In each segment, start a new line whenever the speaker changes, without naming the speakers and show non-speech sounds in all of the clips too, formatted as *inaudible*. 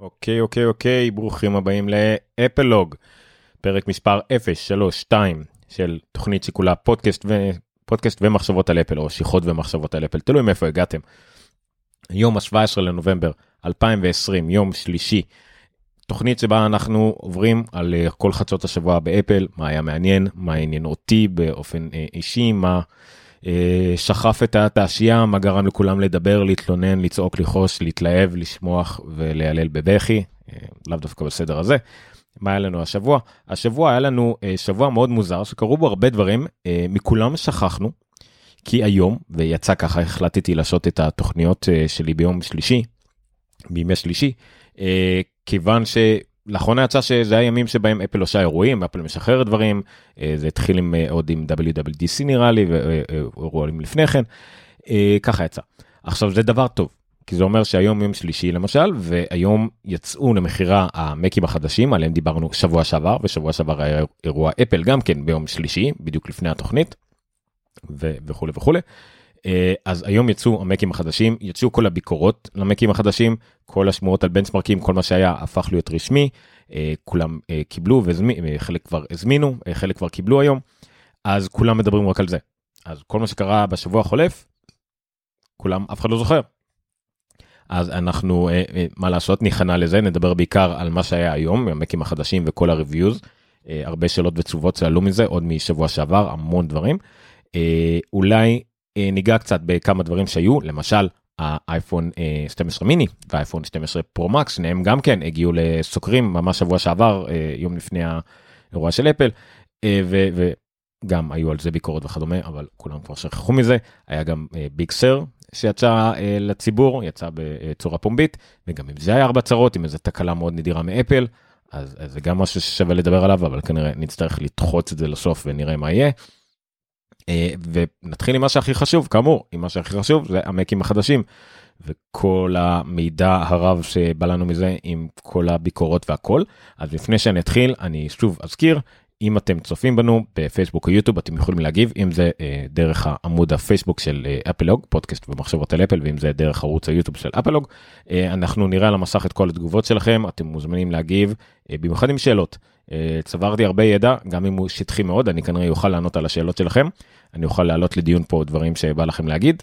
אוקיי, אוקיי, אוקיי, ברוכים הבאים לאפלוג, פרק מספר 032 של תוכנית שכולה פודקאסט, ו... פודקאסט ומחשבות על אפל, או שיחות ומחשבות על אפל, תלוי מאיפה הגעתם. יום ה-17 לנובמבר 2020, יום שלישי, תוכנית שבה אנחנו עוברים על אה, כל חדשות השבוע באפל, מה היה מעניין, מה עניין אותי באופן אה, אישי, מה אה, שחף את התעשייה, מה גרם לכולם לדבר, להתלונן, לצעוק, לכעוס, להתלהב, לשמוח ולהלל בבכי, אה, לאו דווקא בסדר הזה. מה היה לנו השבוע? השבוע היה לנו אה, שבוע מאוד מוזר שקרו בו הרבה דברים, מכולם שכחנו, כי היום, ויצא ככה, החלטתי לעשות את התוכניות שלי ביום שלישי, בימי שלישי, כיוון ש... לאחרונה יצא שזה היה ימים שבהם אפל עושה אירועים, אפל משחררת דברים, אה, זה התחיל עם, אה, עוד עם WWDC נראה לי, ואירועים לפני כן, אה, ככה יצא. עכשיו זה דבר טוב, כי זה אומר שהיום יום שלישי למשל, והיום יצאו למכירה המקים החדשים, עליהם דיברנו שבוע שעבר, ושבוע שעבר היה אירוע אפל גם כן ביום שלישי, בדיוק לפני התוכנית, וכולי וכולי. אה, אז היום יצאו המקים החדשים, יצאו כל הביקורות למקים החדשים, כל השמועות על בנצ'מרקים, כל מה שהיה הפך להיות רשמי, אה, כולם אה, קיבלו וחלק כבר הזמינו, חלק כבר קיבלו היום, אז כולם מדברים רק על זה. אז כל מה שקרה בשבוע החולף, כולם, אף אחד לא זוכר. אז אנחנו, מה לעשות, ניכנע לזה, נדבר בעיקר על מה שהיה היום, המקים החדשים וכל הריוויוז, הרבה שאלות ותשובות שעלו מזה, עוד משבוע שעבר, המון דברים. אולי ניגע קצת בכמה דברים שהיו, למשל האייפון 12 מיני והאייפון 12 פרו מקס, שניהם גם כן הגיעו לסוקרים ממש שבוע שעבר, אה, יום לפני האירוע של אפל, אה, וגם היו על זה ביקורת וכדומה, אבל כולם כבר שכחו מזה. היה גם ביג סר שיצא לציבור, יצא בצורה פומבית, וגם אם זה היה ארבע צרות, עם איזו תקלה מאוד נדירה מאפל, אז, אז זה גם משהו ששווה לדבר עליו, אבל כנראה נצטרך לדחוץ את זה לסוף ונראה מה יהיה. אה, ונתחיל עם מה שהכי חשוב, כאמור, עם מה שהכי חשוב זה המקים החדשים. וכל המידע הרב שבא לנו מזה עם כל הביקורות והכל. אז לפני שאני אתחיל, אני שוב אזכיר, אם אתם צופים בנו בפייסבוק או יוטיוב אתם יכולים להגיב אם זה אה, דרך העמוד הפייסבוק של אה, אפלוג פודקאסט ומחשבות על אפל ואם זה דרך ערוץ היוטיוב של אפלוג אה, אנחנו נראה על המסך את כל התגובות שלכם אתם מוזמנים להגיב אה, במיוחד עם שאלות. אה, צברתי הרבה ידע גם אם הוא שטחי מאוד אני כנראה אוכל לענות על השאלות שלכם אני אוכל להעלות לדיון פה דברים שבא לכם להגיד.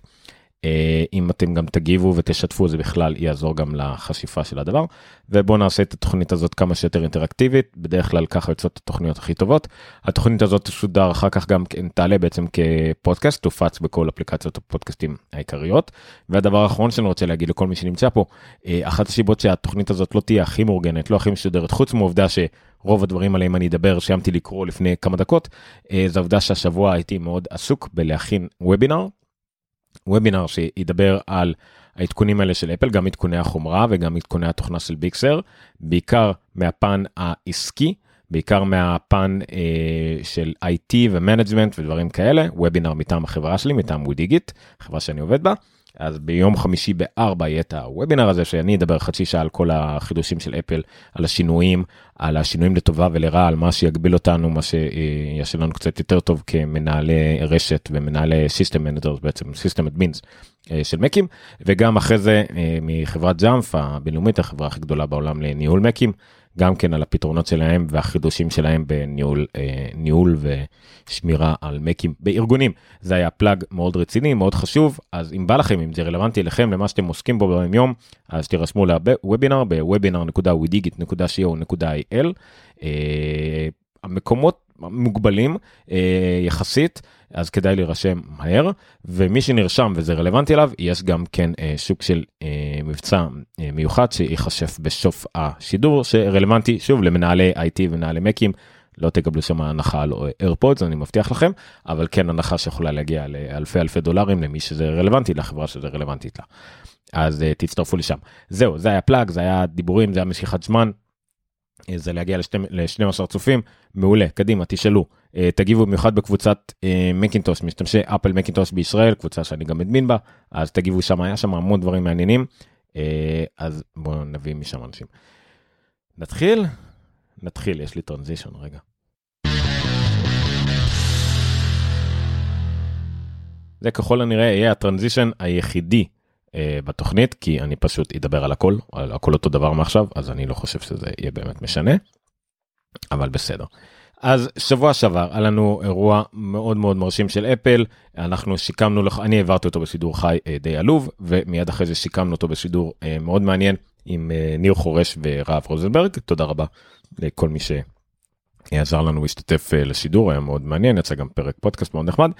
אה, אם אתם גם תגיבו ותשתפו זה בכלל יעזור גם לחשיפה של הדבר ובואו נעשה את התוכנית הזאת כמה שיותר אינטראקטיבית בדרך כלל ככה יוצאות התוכניות הכי טובות. התוכנית הזאת תשודר אחר כך גם כן תעלה בעצם כפודקאסט תופץ בכל אפליקציות הפודקאסטים העיקריות והדבר האחרון שאני רוצה להגיד לכל מי שנמצא פה אה, אחת הסיבות שהתוכנית הזאת לא תהיה הכי מאורגנת לא הכי משודרת חוץ מעובדה שרוב הדברים עליהם אני אדבר סיימתי לקרוא לפני כמה דקות. אה, זה העובדה שהשבוע הייתי מאוד עסוק בלהכין וובינר וובינר שידבר על העדכונים האלה של אפל, גם עדכוני החומרה וגם עדכוני התוכנה של Big Sur, בעיקר מהפן העסקי, בעיקר מהפן אה, של IT ו management ודברים כאלה, וובינר מטעם החברה שלי, מטעם וודיגיט, חברה שאני עובד בה. אז ביום חמישי בארבע יהיה את הוובינר הזה שאני אדבר חצי שעה על כל החידושים של אפל, על השינויים, על השינויים לטובה ולרע, על מה שיגביל אותנו, מה שיעשה לנו קצת יותר טוב כמנהלי רשת ומנהלי system managers בעצם, system admins של מקים, וגם אחרי זה אה, מחברת ג'אמפ הבינלאומית, החברה הכי גדולה בעולם לניהול מקים, גם כן על הפתרונות שלהם והחידושים שלהם בניהול אה, ניהול ושמירה על מקים בארגונים. זה היה פלאג מאוד רציני, מאוד חשוב, אז אם בא לכם, אם זה רלוונטי לכם, למה שאתם עוסקים בו ביום יום, אז תירשמו לוובינר ב-webinar.wdigit.co.il. אה, המקומות מוגבלים אה, יחסית. אז כדאי להירשם מהר ומי שנרשם וזה רלוונטי אליו יש גם כן אה, שוק של אה, מבצע אה, מיוחד שיחשף בסוף השידור שרלוונטי שוב למנהלי IT ומנהלי מקים לא תקבלו שם הנחה על איירפודס אני מבטיח לכם אבל כן הנחה שיכולה להגיע לאלפי אלפי דולרים למי שזה רלוונטי לחברה שזה רלוונטית לה. אז uh, תצטרפו לשם. זהו זה היה פלאג זה היה דיבורים זה היה משיכת זמן זה להגיע ל-12 צופים, מעולה, קדימה, תשאלו, אה, תגיבו במיוחד בקבוצת אה, מקינטוש, משתמשי אפל מקינטוש בישראל, קבוצה שאני גם אדמין בה, אז תגיבו שם, היה שם המון דברים מעניינים, אה, אז בואו נביא משם אנשים. נתחיל? נתחיל, יש לי טרנזישן רגע. זה ככל הנראה יהיה הטרנזישן היחידי אה, בתוכנית כי אני פשוט אדבר על הכל על הכל אותו דבר מעכשיו אז אני לא חושב שזה יהיה באמת משנה. אבל בסדר. אז שבוע שעבר היה לנו אירוע מאוד מאוד מרשים של אפל אנחנו שיקמנו לך אני העברתי אותו בשידור חי אה, די עלוב ומיד אחרי זה שיקמנו אותו בשידור אה, מאוד מעניין עם אה, ניר חורש ורב רוזנברג תודה רבה לכל מי שעזר לנו להשתתף אה, לשידור היה מאוד מעניין יצא גם פרק פודקאסט מאוד נחמד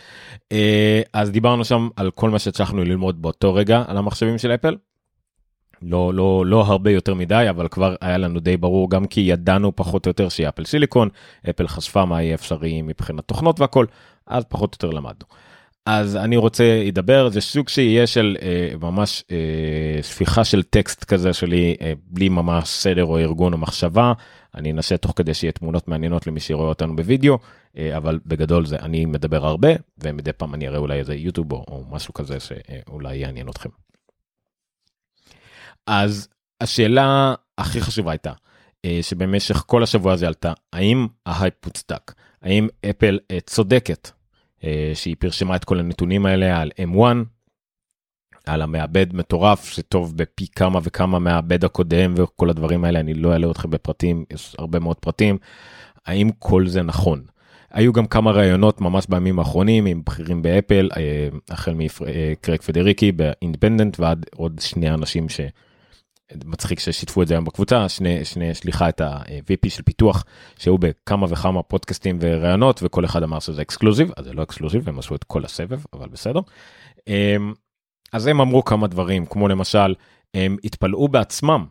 אה, אז דיברנו שם על כל מה שהצלחנו ללמוד באותו רגע על המחשבים של אפל. לא לא לא הרבה יותר מדי אבל כבר היה לנו די ברור גם כי ידענו פחות או יותר שהיא אפל סיליקון אפל חשפה מה יהיה אפשרי מבחינת תוכנות והכל אז פחות או יותר למדנו. אז אני רוצה לדבר זה סוג שיהיה של אה, ממש אה, ספיחה של טקסט כזה שלי אה, בלי ממש סדר או ארגון או מחשבה אני אנסה תוך כדי שיהיה תמונות מעניינות למי שרואה אותנו בווידאו אה, אבל בגדול זה אני מדבר הרבה ומדי פעם אני אראה אולי איזה יוטיוב או, משהו כזה שאולי יעניין אתכם. אז השאלה הכי חשובה הייתה אה, שבמשך כל השבוע הזה עלתה האם ההייפ מוצדק האם אפל אה, צודקת שהיא פרסמה את כל הנתונים האלה על M1 על המעבד מטורף שטוב בפי כמה וכמה מהמעבד הקודם וכל הדברים האלה אני לא אלאה אתכם בפרטים יש הרבה מאוד פרטים האם כל זה נכון. היו גם כמה ראיונות ממש בימים האחרונים עם בכירים באפל החל מקרייג פדריגי באינדפנדנט ועד עוד שני אנשים ש... מצחיק ששיתפו את זה היום בקבוצה שני שני סליחה את ה-VP של פיתוח שהיו בכמה וכמה פודקאסטים וראיונות וכל אחד אמר שזה exclusive אז זה לא exclusive הם עשו את כל הסבב אבל בסדר. אז הם אמרו כמה דברים כמו למשל הם התפלאו בעצמם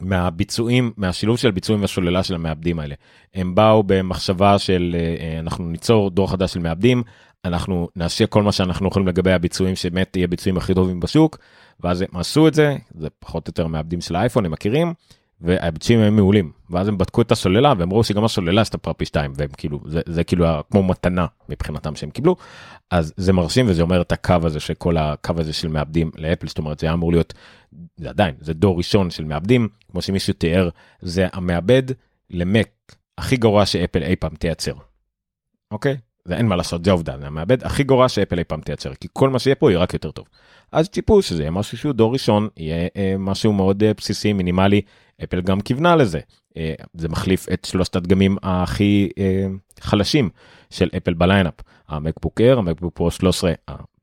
מהביצועים מהשילוב של ביצועים והסוללה של המעבדים האלה. הם באו במחשבה של אה, אנחנו ניצור דור חדש של מעבדים אנחנו נעשה כל מה שאנחנו יכולים לגבי הביצועים שבאמת יהיה ביצועים הכי טובים בשוק ואז הם עשו את זה זה פחות או יותר מעבדים של האייפון הם מכירים והביצועים הם מעולים. ואז הם בדקו את הסוללה והם ראו שגם הסוללה עשתה פי 2 והם כאילו זה, זה כאילו כמו מתנה מבחינתם שהם קיבלו. אז זה מרשים וזה אומר את הקו הזה שכל הקו הזה של מעבדים לאפל זאת אומרת זה אמור להיות זה עדיין זה דור ראשון של מעבדים כמו שמישהו תיאר זה המעבד למק הכי גרוע שאפל אי פעם תייצר. אוקיי זה אין מה לעשות זה עובדה זה המעבד הכי גרוע שאפל אי פעם תייצר כי כל מה שיהיה פה יהיה רק יותר טוב. אז ציפו שזה יהיה משהו שהוא דור ראשון יהיה אה, משהו מאוד אה, בסיסי מינימלי אפל גם כיוונה לזה אה, זה מחליף את שלושת הדגמים הכי חלשים של אפל ב lineup המקבוק Air המקבוק פרו 13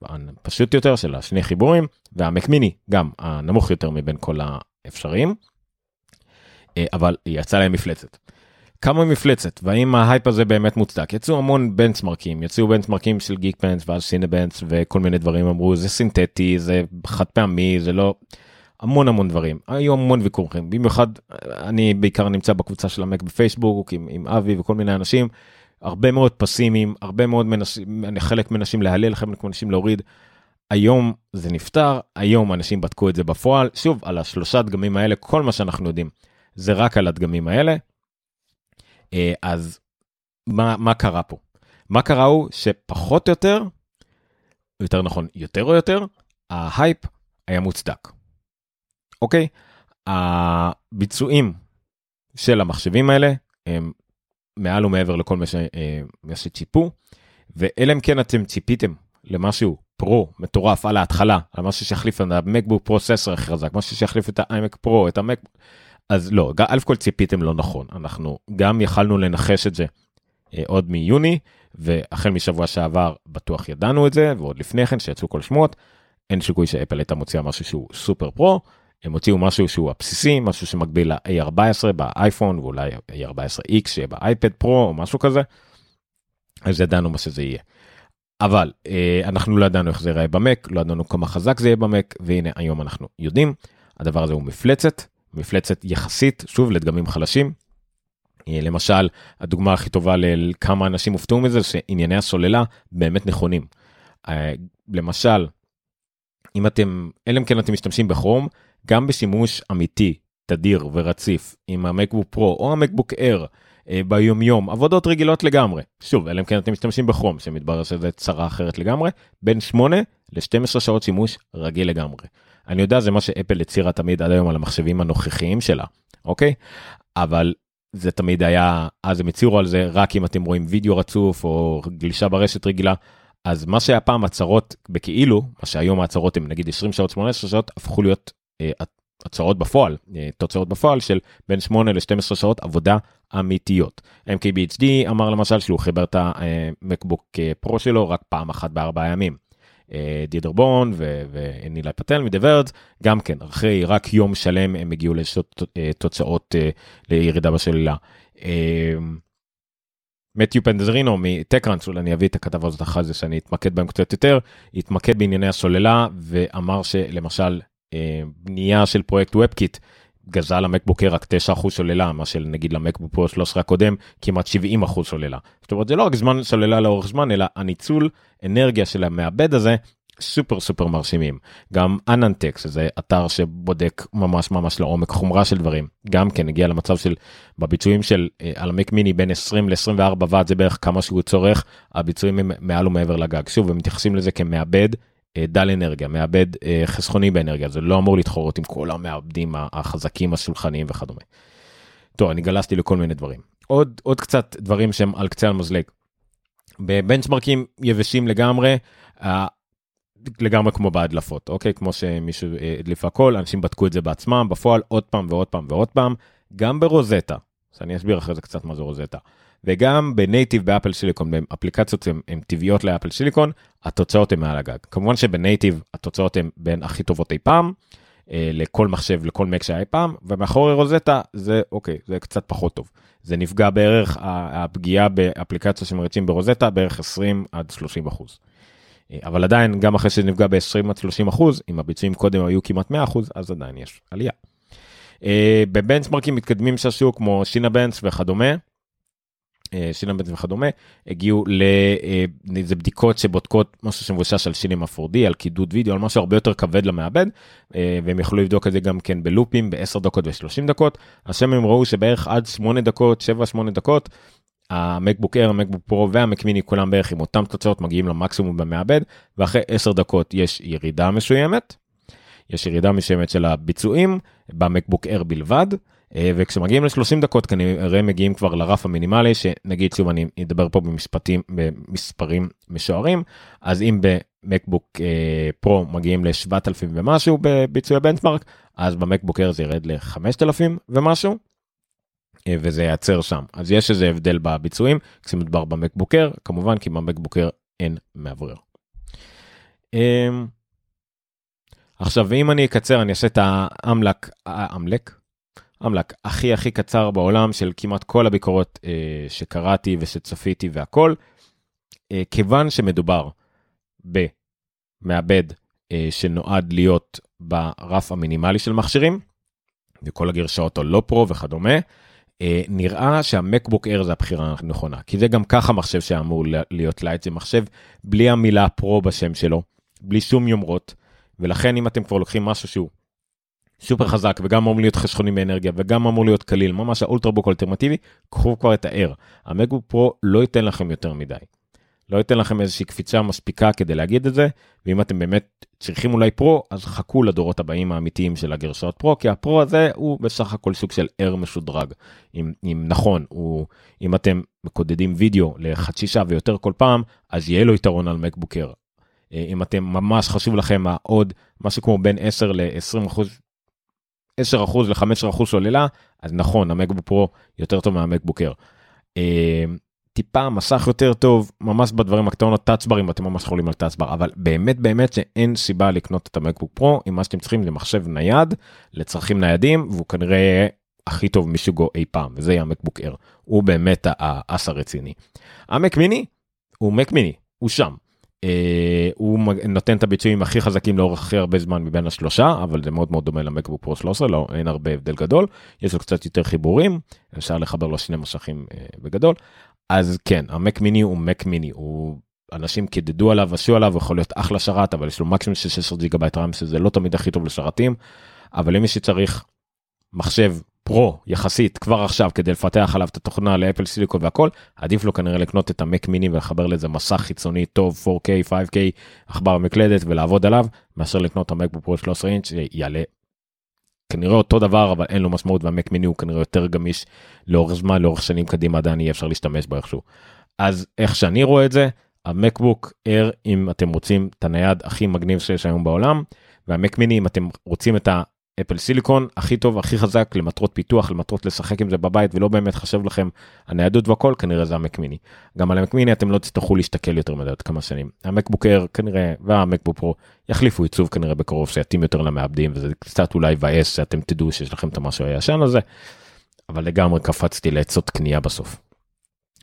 הפשוט יותר של השני חיבורים והמק מיני גם הנמוך יותר מבין כל האפשריים. אבל יצא להם מפלצת. כמה מפלצת והאם ההייפ הזה באמת מוצדק? יצאו המון בנצ'מרקים יצאו בנצ'מרקים של Geekbench ואז Cinebench וכל מיני דברים אמרו זה סינתטי זה חד פעמי זה לא המון המון דברים. היו המון ויכוחים. במיוחד אני בעיקר נמצא בקבוצה של המק בפייסבוק עם, עם אבי וכל מיני אנשים. הרבה מאוד פסימיים הרבה מאוד מנסים חלק מנסים להלל חלק מנסים להוריד. היום זה נפתר היום אנשים בדקו את זה בפועל. שוב על השלושה דגמים האלה כל מה שאנחנו יודעים זה רק על הדגמים האלה אז מה, מה קרה פה? מה קרה הוא שפחות או יותר, יותר נכון, יותר או יותר, ההייפ היה מוצדק. אוקיי? הביצועים של המחשבים האלה הם מעל ומעבר לכל מה, ש, אה, מה שציפו, ואלא אם כן אתם ציפיתם למשהו פרו מטורף על ההתחלה, על משהו שיחליף את המקבוק פרוססור הכי חזק, משהו שיחליף את האיימק פרו, את המק... אז לא, א' כל ציפיתם לא נכון, אנחנו גם יכלנו לנחש את זה אה, עוד מיוני, והחל משבוע שעבר בטוח ידענו את זה, ועוד לפני כן שיצאו כל שמועות, אין סיכוי שאפל הייתה מוציאה משהו שהוא סופר פרו, הם הוציאו משהו שהוא הבסיסי, משהו שמקביל ל-A14 באייפון, ואולי A14X שיהיה באייפד פרו או משהו כזה, אז ידענו מה שזה יהיה. אבל אה, אנחנו לא ידענו איך זה ייראה במק, לא ידענו כמה חזק זה יהיה במק, והנה היום אנחנו יודעים, הדבר הזה הוא מפלצת, מפלצת יחסית, שוב, לדגמים חלשים. אה, למשל, הדוגמה הכי טובה לכמה אנשים הופתעו מזה, שענייני הסוללה באמת נכונים. אה, למשל, אם אתם, אלא אם כן אתם משתמשים בכרום, גם בשימוש אמיתי, תדיר ורציף עם המקבוק פרו או המקבוק אר אה, ביומיום, עבודות רגילות לגמרי. שוב, אלא אם כן אתם משתמשים בכרום, שמתברר שזה צרה אחרת לגמרי, בין 8 ל-12 שעות שימוש רגיל לגמרי. אני יודע זה מה שאפל הצהירה תמיד עד היום על המחשבים הנוכחיים שלה אוקיי אבל זה תמיד היה אז הם הצהירו על זה רק אם אתם רואים וידאו רצוף או גלישה ברשת רגילה אז מה שהיה פעם הצהרות בכאילו, מה שהיום ההצהרות הם נגיד 20 שעות, 18 שעות, הפכו להיות אה, הצהרות בפועל, אה, תוצאות בפועל של בין 8 ל-12 שעות עבודה אמיתיות. MKBHD אמר למשל שהוא חיבר את המקבוק פרו שלו רק פעם אחת בארבעה ימים. אה, דידר בון ונילי פטל מדברד גם כן אחרי רק יום שלם הם הגיעו לתוצאות אה, לירידה בשלילה. מתיו פנדזרינו מטקראנס אולי אני אביא את הכתבה הזאת אחרי זה שאני אתמקד בהם קצת יותר התמקד בענייני הסוללה ואמר שלמשל בנייה של פרויקט ובקיט גזל למקבוק רק 9% סוללה מה של נגיד למקבוק פרו 13 הקודם כמעט 70% סוללה. זאת אומרת זה לא רק זמן סוללה לאורך זמן אלא הניצול אנרגיה של המעבד הזה סופר סופר מרשימים גם אננטק שזה אתר שבודק ממש ממש לעומק חומרה של דברים גם כן הגיע למצב של בביצועים של אה, על המק מיני בין 20 ל-24 ועד זה בערך כמה שהוא צורך הביצועים הם מעל ומעבר לגג שוב הם מתייחסים לזה כמעבד דל אנרגיה, מעבד אה, חסכוני באנרגיה, זה לא אמור להתחרות עם כל המעבדים החזקים השולחניים וכדומה. טוב, אני גלסתי לכל מיני דברים. עוד, עוד קצת דברים שהם על קצה המזלג. בבנצ'מרקים יבשים לגמרי, לגמרי כמו בהדלפות, אוקיי? כמו שמישהו אה, הדליף הכל, אנשים בדקו את זה בעצמם, בפועל עוד פעם ועוד פעם ועוד פעם, גם ברוזטה, אז אני אסביר אחרי זה קצת מה זה רוזטה. וגם בנייטיב באפל סיליקון, באפליקציות הן טבעיות לאפל סיליקון, התוצאות הן מעל הגג. כמובן שבנייטיב התוצאות הן בין הכי טובות אי פעם, אה, לכל מחשב, לכל מק שהיה אי פעם, ומאחורי רוזטה זה אוקיי, זה קצת פחות טוב. זה נפגע בערך, הפגיעה באפליקציה שמריצים ברוזטה בערך 20 עד 30 אחוז. אה, אבל עדיין, גם אחרי שזה נפגע ב-20 עד 30 אחוז, אם הביצועים קודם היו כמעט 100 אחוז, אז עדיין יש עלייה. אה, בבנצמרקים מתקדמים של השוק כמו שינה בנץ וכדומה, אה, שילמבנץ וכדומה הגיעו לאיזה אה, בדיקות שבודקות משהו שמבושש על שילם אפורדי על קידוד וידאו על משהו הרבה יותר כבד למעבד אה, והם יכלו לבדוק את זה גם כן בלופים ב-10 דקות ו-30 דקות השם הם ראו שבערך עד 8 דקות 7-8 דקות המקבוק אר המקבוק פרו והמקמיני כולם בערך עם אותם תוצאות מגיעים למקסימום במעבד ואחרי 10 דקות יש ירידה מסוימת. יש ירידה מסוימת של הביצועים במקבוק אר בלבד וכשמגיעים ל-30 דקות כנראה מגיעים כבר לרף המינימלי שנגיד שוב אני אדבר פה במשפטים במספרים משוערים אז אם במקבוק אה, פרו מגיעים ל-7,000 ומשהו בביצועי בנצמרק אז במקבוק אר זה ירד ל-5,000 ומשהו. אה, וזה ייעצר שם אז יש איזה הבדל בביצועים כשמדובר במקבוקר כמובן כי במקבוקר אין מאוורר. עכשיו אם אני אקצר אני אעשה את האמלק האמלק אמל"ק הכי הכי קצר בעולם של כמעט כל הביקורות אה, שקראתי ושצפיתי והכל, אה, כיוון שמדובר במעבד אה, שנועד להיות ברף המינימלי של מכשירים, וכל הגרשאות או פרו וכדומה, אה, נראה שהמקבוק אר זה הבחירה הנכונה, כי זה גם ככה מחשב שאמור להיות light, זה מחשב בלי המילה פרו בשם שלו, בלי שום יומרות, ולכן אם אתם כבר לוקחים משהו שהוא סופר חזק וגם אמור להיות חסכוני באנרגיה וגם אמור להיות קליל ממש האולטרבוק אלטרנטיבי קחו כבר את ה-Air. המקבוק פרו לא ייתן לכם יותר מדי. לא ייתן לכם איזושהי קפיצה מספיקה כדי להגיד את זה ואם אתם באמת צריכים אולי פרו אז חכו לדורות הבאים האמיתיים של הגרסאות פרו כי הפרו הזה הוא בסך הכל סוג של Air משודרג. אם, אם נכון הוא אם אתם מקודדים וידאו לחצי שעה ויותר כל פעם אז יהיה לו יתרון על מקבוק Air. אה, אם אתם ממש חשוב לכם העוד משהו כמו בין 10 ל-20 אחוז 10% ל-15% סוללה, אז נכון, המקבוק פרו יותר טוב מהמקבוק אר. אה, טיפה מסך יותר טוב, ממש בדברים הקטנות, טאצברים, אתם ממש חולים על טאצבר, אבל באמת באמת שאין סיבה לקנות את המקבוק פרו, אם מה שאתם צריכים זה מחשב נייד לצרכים ניידים, והוא כנראה הכי טוב מסוגו אי פעם, וזה יהיה המקבוק Air. הוא באמת האס הרציני. המק מיני הוא מק מיני, הוא שם. אה, הוא נותן את הביצועים הכי חזקים לאורך הכי הרבה זמן מבין השלושה אבל זה מאוד מאוד דומה למקבוק פרו 13 לא אין הרבה הבדל גדול. יש לו קצת יותר חיבורים אפשר לחבר לו שני מסכים אה, בגדול. אז כן המק מיני הוא מק מיני הוא אנשים קידדו עליו עשו עליו יכול להיות אחלה שרת אבל יש לו מקסימום של 16 ג'יגה בייט RAM שזה לא תמיד הכי טוב לשרתים. אבל אם מי שצריך מחשב פרו יחסית כבר עכשיו כדי לפתח עליו את התוכנה לאפל סיליקון והכל עדיף לו כנראה לקנות את המק מיני ולחבר לזה מסך חיצוני טוב 4K 5K עכבר מקלדת ולעבוד עליו מאשר לקנות את המקבוק פרו 13 אינץ' שיעלה. כנראה אותו דבר אבל אין לו משמעות והמק מיני הוא כנראה יותר גמיש לאורך זמן לאורך שנים קדימה עדיין יהיה אפשר להשתמש בו איכשהו. אז איך שאני רואה את זה המקבוק אר אם אתם רוצים את הנייד הכי מגניב שיש היום בעולם והמק מיני אם אתם רוצים את האפל סיליקון הכי טוב הכי חזק למטרות פיתוח למטרות לשחק עם זה בבית ולא באמת חשב לכם הניידות והכל כנראה זה המק מיני. גם על המק מיני אתם לא תצטרכו להסתכל יותר מדי עוד כמה שנים. המקבוק אר כנראה והמקבוק פרו יחליפו עיצוב כנראה בקרוב שיתאים יותר למעבדים וזה קצת אולי יבאס שאתם תדעו שיש לכם את המשהו הישן הזה. אבל לגמרי קפצתי לעצות קנייה בסוף.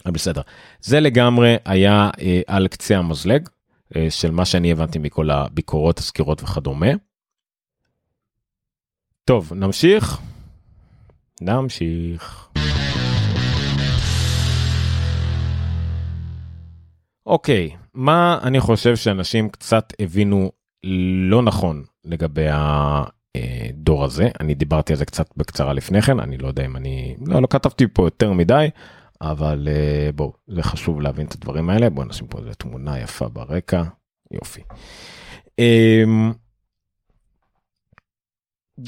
בסדר זה לגמרי היה אה, על קצה המזלג אה, של מה שאני הבנתי מכל הביקורות הסקירות וכדומה. טוב נמשיך. נמשיך. אוקיי מה אני חושב שאנשים קצת הבינו לא נכון לגבי הדור הזה אני דיברתי על זה קצת בקצרה לפני כן אני לא יודע אם אני לא, לא כתבתי פה יותר מדי אבל uh, בואו זה חשוב להבין את הדברים האלה בואו נשים פה איזה תמונה יפה ברקע יופי.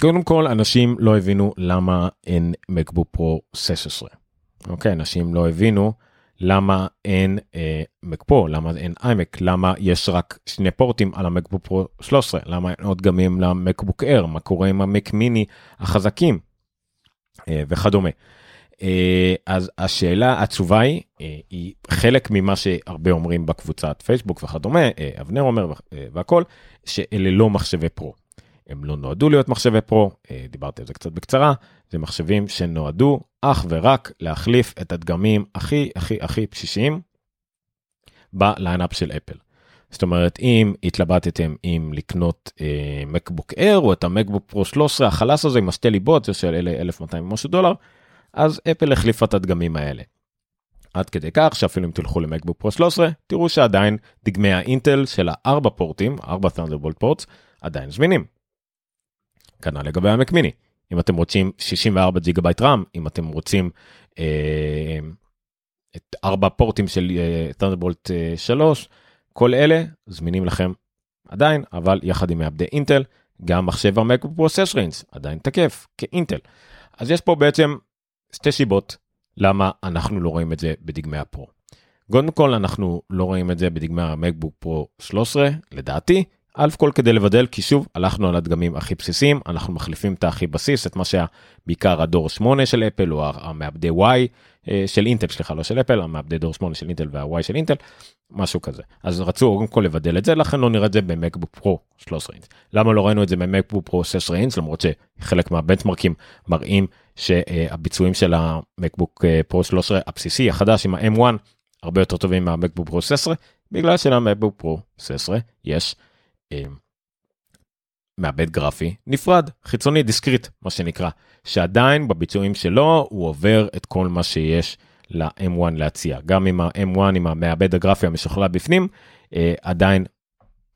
קודם כל אנשים לא הבינו למה אין מקבוק פרו 16. אוקיי אנשים לא הבינו למה אין מק uh, פרו למה אין איימק למה יש רק שני פורטים על המקבוק פרו 13 למה אין עוד גמים למקבוק אר מה קורה עם המק מיני החזקים uh, וכדומה. אה, אז השאלה התשובה היא אה, היא חלק ממה שהרבה אומרים בקבוצת פייסבוק וכדומה אה, אבנר אומר והכל שאלה לא מחשבי פרו. הם לא נועדו להיות מחשבי פרו דיברתי על זה קצת בקצרה זה מחשבים שנועדו אך ורק להחליף את הדגמים הכי הכי הכי בסיסיים בליינאפ של אפל. זאת אומרת אם התלבטתם אם לקנות מקבוק Air או את המקבוק פרו 13 החלש הזה עם השתי ליבות זה של 1200 ומשהו דולר אז אפל החליפה את הדגמים האלה. עד כדי כך שאפילו אם תלכו למקבוק פרו 13 תראו שעדיין דגמי האינטל של הארבע פורטים 4 Thunderbolt ports עדיין זמינים. כנ"ל לגבי המק מיני אם אתם רוצים 64 ג'יגה בייט RAM אם אתם רוצים אה, את ארבע פורטים של אה, Thunderbolt אה, 3 כל אלה זמינים לכם עדיין אבל יחד עם מעבדי אינטל גם מחשב המקבוק פרו 6 ריינס עדיין תקף כאינטל. אז יש פה בעצם שתי סיבות למה אנחנו לא רואים את זה בדגמי הפרו. קודם כל אנחנו לא רואים את זה בדגמי המקבוק פרו 13 לדעתי א' כל כדי לבדל כי שוב הלכנו על הדגמים הכי בסיסיים אנחנו מחליפים את הכי בסיס את מה שהיה בעיקר הדור 8 של אפל או המעבדי y אה, של אינטל סליחה לא של אפל המעבדי דור 8 של אינטל וה-y של אינטל משהו כזה. אז רצו קודם כל לבדל את זה לכן לא נראה את זה במקבוק פרו 13 אינץ. למה לא ראינו את זה במקבוק פרו 16 אינץ? למרות שחלק מהבנצ'מרקים מראים שהביצועים של המקבוק אה, פרו 13 הבסיסי החדש עם ה-M1 הרבה יותר טובים מהמקבוק פרו 16 בגלל שלמקבוק פרו 16 יש אה, מעבד גרפי נפרד חיצוני discrete מה שנקרא שעדיין בביצועים שלו הוא עובר את כל מה שיש ל-M1 להציע. גם עם ה-M1 עם המעבד הגרפי המשוכלל בפנים אה, עדיין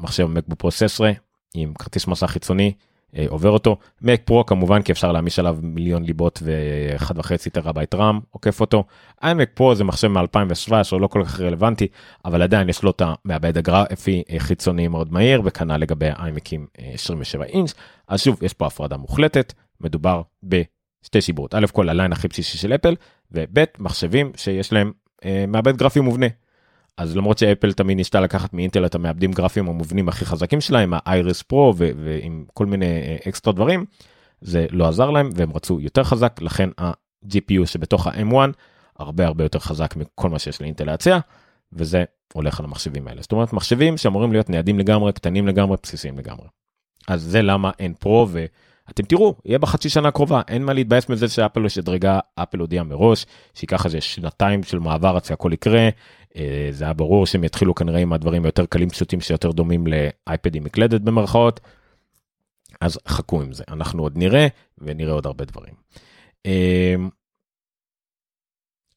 מחשב מקבוק פרו 16 עם כרטיס מסך חיצוני אה, עובר אותו. מק פרו כמובן כי אפשר להעמיס עליו מיליון ליבות ואחד וחצי טרהבייט RAM עוקף אותו. איימק פרו זה מחשב מ-2017 לא כל כך רלוונטי אבל עדיין יש לו את המעבד הגרפי אה, חיצוני מאוד מהיר וכנ"ל לגבי איימקים 27 אינץ' אז שוב יש פה הפרדה מוחלטת מדובר בשתי סיבות א' כל ה line הכי בסיסי של אפל וב' מחשבים שיש להם אה, מעבד גרפי מובנה. אז למרות שאפל תמיד ניסתה לקחת מאינטל את המעבדים גרפיים המובנים הכי חזקים שלהם ה Iris Pro ועם כל מיני אה, אקסטרה דברים זה לא עזר להם והם רצו יותר חזק לכן ה-GPU שבתוך ה-M1 הרבה הרבה יותר חזק מכל מה שיש לאינטל להציע וזה הולך על המחשבים האלה זאת אומרת מחשבים שאמורים להיות ניידים לגמרי קטנים לגמרי בסיסיים לגמרי. אז זה למה אין פרו ואתם תראו יהיה בחצי שנה הקרובה אין מה להתבאס מזה שאפל שדרגה אפל הודיעה מראש שייקח איזה שנתיים של מעבר עד שהכל יקרה אה, זה היה ברור שהם יתחילו כנראה עם הדברים היותר קלים פשוטים שיותר דומים לאייפדים מקלדת במרכאות. אז חכו עם זה אנחנו עוד נראה ונראה עוד הרבה דברים.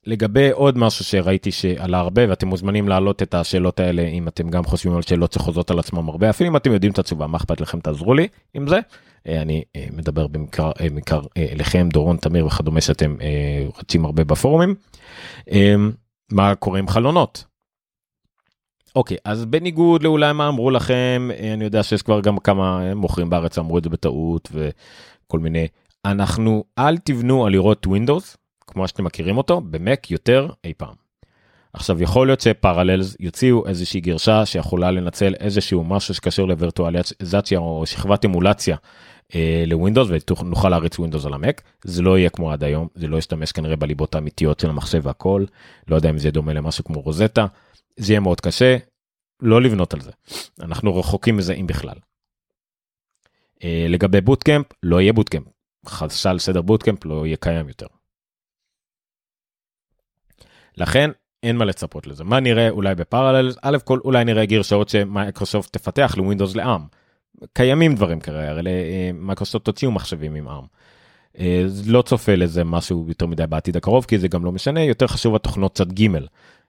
אה, לגבי עוד משהו שראיתי שעלה הרבה ואתם מוזמנים להעלות את השאלות האלה אם אתם גם חושבים על שאלות שחוזרות על עצמם הרבה אפילו אם אתם יודעים את התשובה מה אכפת לכם תעזרו לי עם זה. אה, אני מדבר במקר בעיקר אליכם דורון תמיר וכדומה שאתם רצים הרבה בפורומים. מה קורה עם חלונות. אוקיי אז בניגוד לאולי מה אמרו לכם אני יודע שיש כבר גם כמה מוכרים בארץ אמרו את זה בטעות וכל מיני אנחנו אל תבנו על לראות ווינדוס כמו שאתם מכירים אותו במק יותר אי פעם. עכשיו יכול להיות שפרללס יוציאו איזושהי גרשה שיכולה לנצל איזשהו משהו שקשור לווירטואליזציה או שכבת אמולציה אה, לווינדוס ונוכל להריץ ווינדוס על המק זה לא יהיה כמו עד היום זה לא ישתמש כנראה בליבות האמיתיות של המחשב והכל לא יודע אם זה דומה למשהו כמו רוזטה זה יהיה מאוד קשה לא לבנות על זה אנחנו רחוקים מזה אם בכלל. אה, לגבי בוטקאמפ לא יהיה בוטקאמפ חסל סדר בוטקאמפ לא יהיה קיים יותר. לכן אין מה לצפות לזה מה נראה אולי בפרללס הכל אולי נראה גרסאות שמייקרוסופט תפתח לווינדוס ל ARM. קיימים דברים כאלה הרי מייקרוסופט הוציאו מחשבים עם ARM. אה, לא צופה לזה משהו יותר מדי בעתיד הקרוב כי זה גם לא משנה יותר חשוב התוכנות צד ג'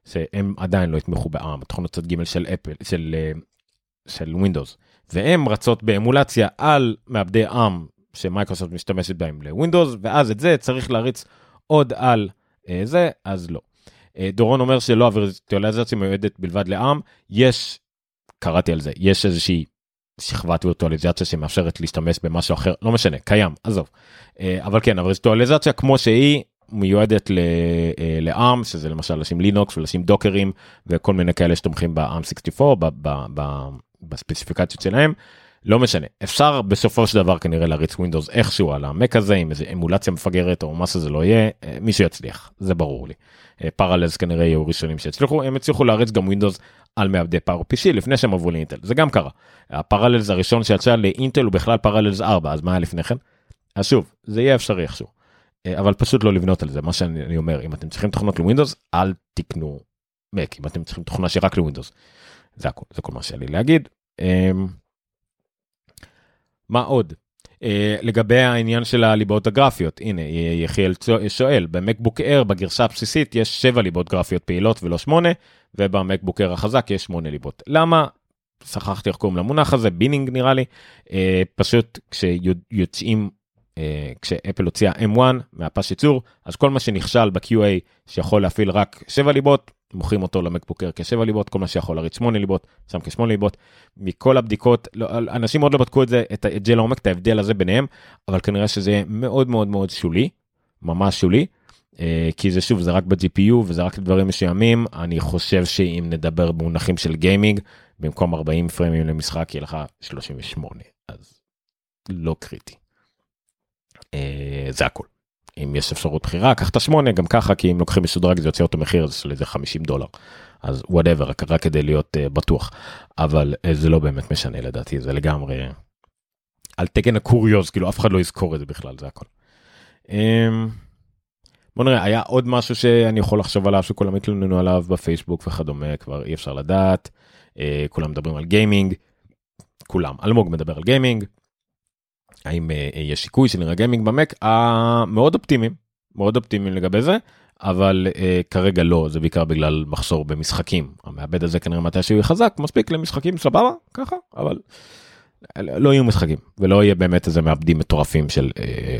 שהם עדיין לא יתמכו ב-ARM תוכנות צד ג' של אפל של אה, של Windows והם רצות באמולציה על מעבדי ARM שמייקרוסופט משתמשת בהם ל Windows ואז את זה צריך להריץ עוד על אה, זה אז לא. אה, דורון אומר שלא הווירטואליזציה מיועדת בלבד ל-ARM. יש קראתי על זה יש איזושהי שכבת וירטואליזציה שמאפשרת להשתמש במשהו אחר. לא משנה קיים עזוב. אה, אבל כן הווירטואליזציה כמו שהיא מיועדת אה, לעם שזה למשל לשים לינוקס ולשים דוקרים וכל מיני כאלה שתומכים בעם 64 בספציפיקציות שלהם. לא משנה אפשר בסופו של דבר כנראה להריץ ווינדוס איכשהו על המק הזה עם איזה אמולציה מפגרת או מה שזה לא יהיה מישהו יצליח זה ברור לי. Parallels כנראה יהיו ראשונים שיצליחו הם הצליחו להריץ גם Windows על מעבדי PowerPC לפני שהם עברו לאינטל זה גם קרה. ה Parallels הראשון שיצא לאינטל הוא בכלל Parallels 4 אז מה היה לפני כן? אז שוב זה יהיה אפשרי איכשהו. אבל פשוט לא לבנות על זה מה שאני אומר אם אתם צריכים תוכנות ל Windows אל תקנו מק אם אתם צריכים תוכנה שרק ל Windows. זה הכל זה כל מה שהיה לי להגיד. מה עוד? Uh, לגבי העניין של הליבות הגרפיות הנה יחיאל שואל במקבוק אר בגרסה הבסיסית יש 7 ליבות גרפיות פעילות ולא 8 ובמקבוק אר החזק יש 8 ליבות. למה? שכחתי איך קוראים למונח הזה בינינג נראה לי. uh, פשוט כשיוצאים uh, כשאפל הוציאה m1 מהפס ייצור אז כל מה שנכשל ב-QA שיכול להפעיל רק 7 ליבות מוכרים אותו למקבוקר כשבע ליבות כל מה שיכול להריץ שמונה ליבות שם כשמונה ליבות מכל הבדיקות לא, אנשים עוד לא בדקו את זה את, זה לעומק את ההבדל הזה ביניהם אבל כנראה שזה מאוד מאוד מאוד שולי ממש שולי אה, כי זה שוב זה רק ב-GPU וזה רק דברים מסוימים אני חושב שאם נדבר במונחים של גיימינג במקום 40 frameים למשחק יהיה לך 38 אז לא קריטי. אה, זה הכל. אם יש אפשרות בחירה קח את השמונה גם ככה כי אם לוקחים משודרג זה יוצא אותו מחיר של איזה 50 דולר. אז whatever רק, רק כדי להיות uh, בטוח. אבל uh, זה לא באמת משנה לדעתי זה לגמרי על תקן הקוריוז כאילו אף אחד לא יזכור את זה בכלל זה הכל. Um, בוא נראה היה עוד משהו שאני יכול לחשוב עליו שכולם התלוננו עליו בפייסבוק וכדומה כבר אי אפשר לדעת. uh, כולם מדברים על גיימינג. כולם. אלמוג מדבר על גיימינג האם uh, יש סיכוי שנראה גיימינג במק מאוד אופטימיים מאוד אופטימיים לגבי זה אבל uh, כרגע לא זה בעיקר בגלל מחסור במשחקים. המעבד הזה כנראה מתי שהוא חזק מספיק למשחקים סבבה ככה אבל לא יהיו משחקים ולא יהיה באמת איזה מעבדים מטורפים של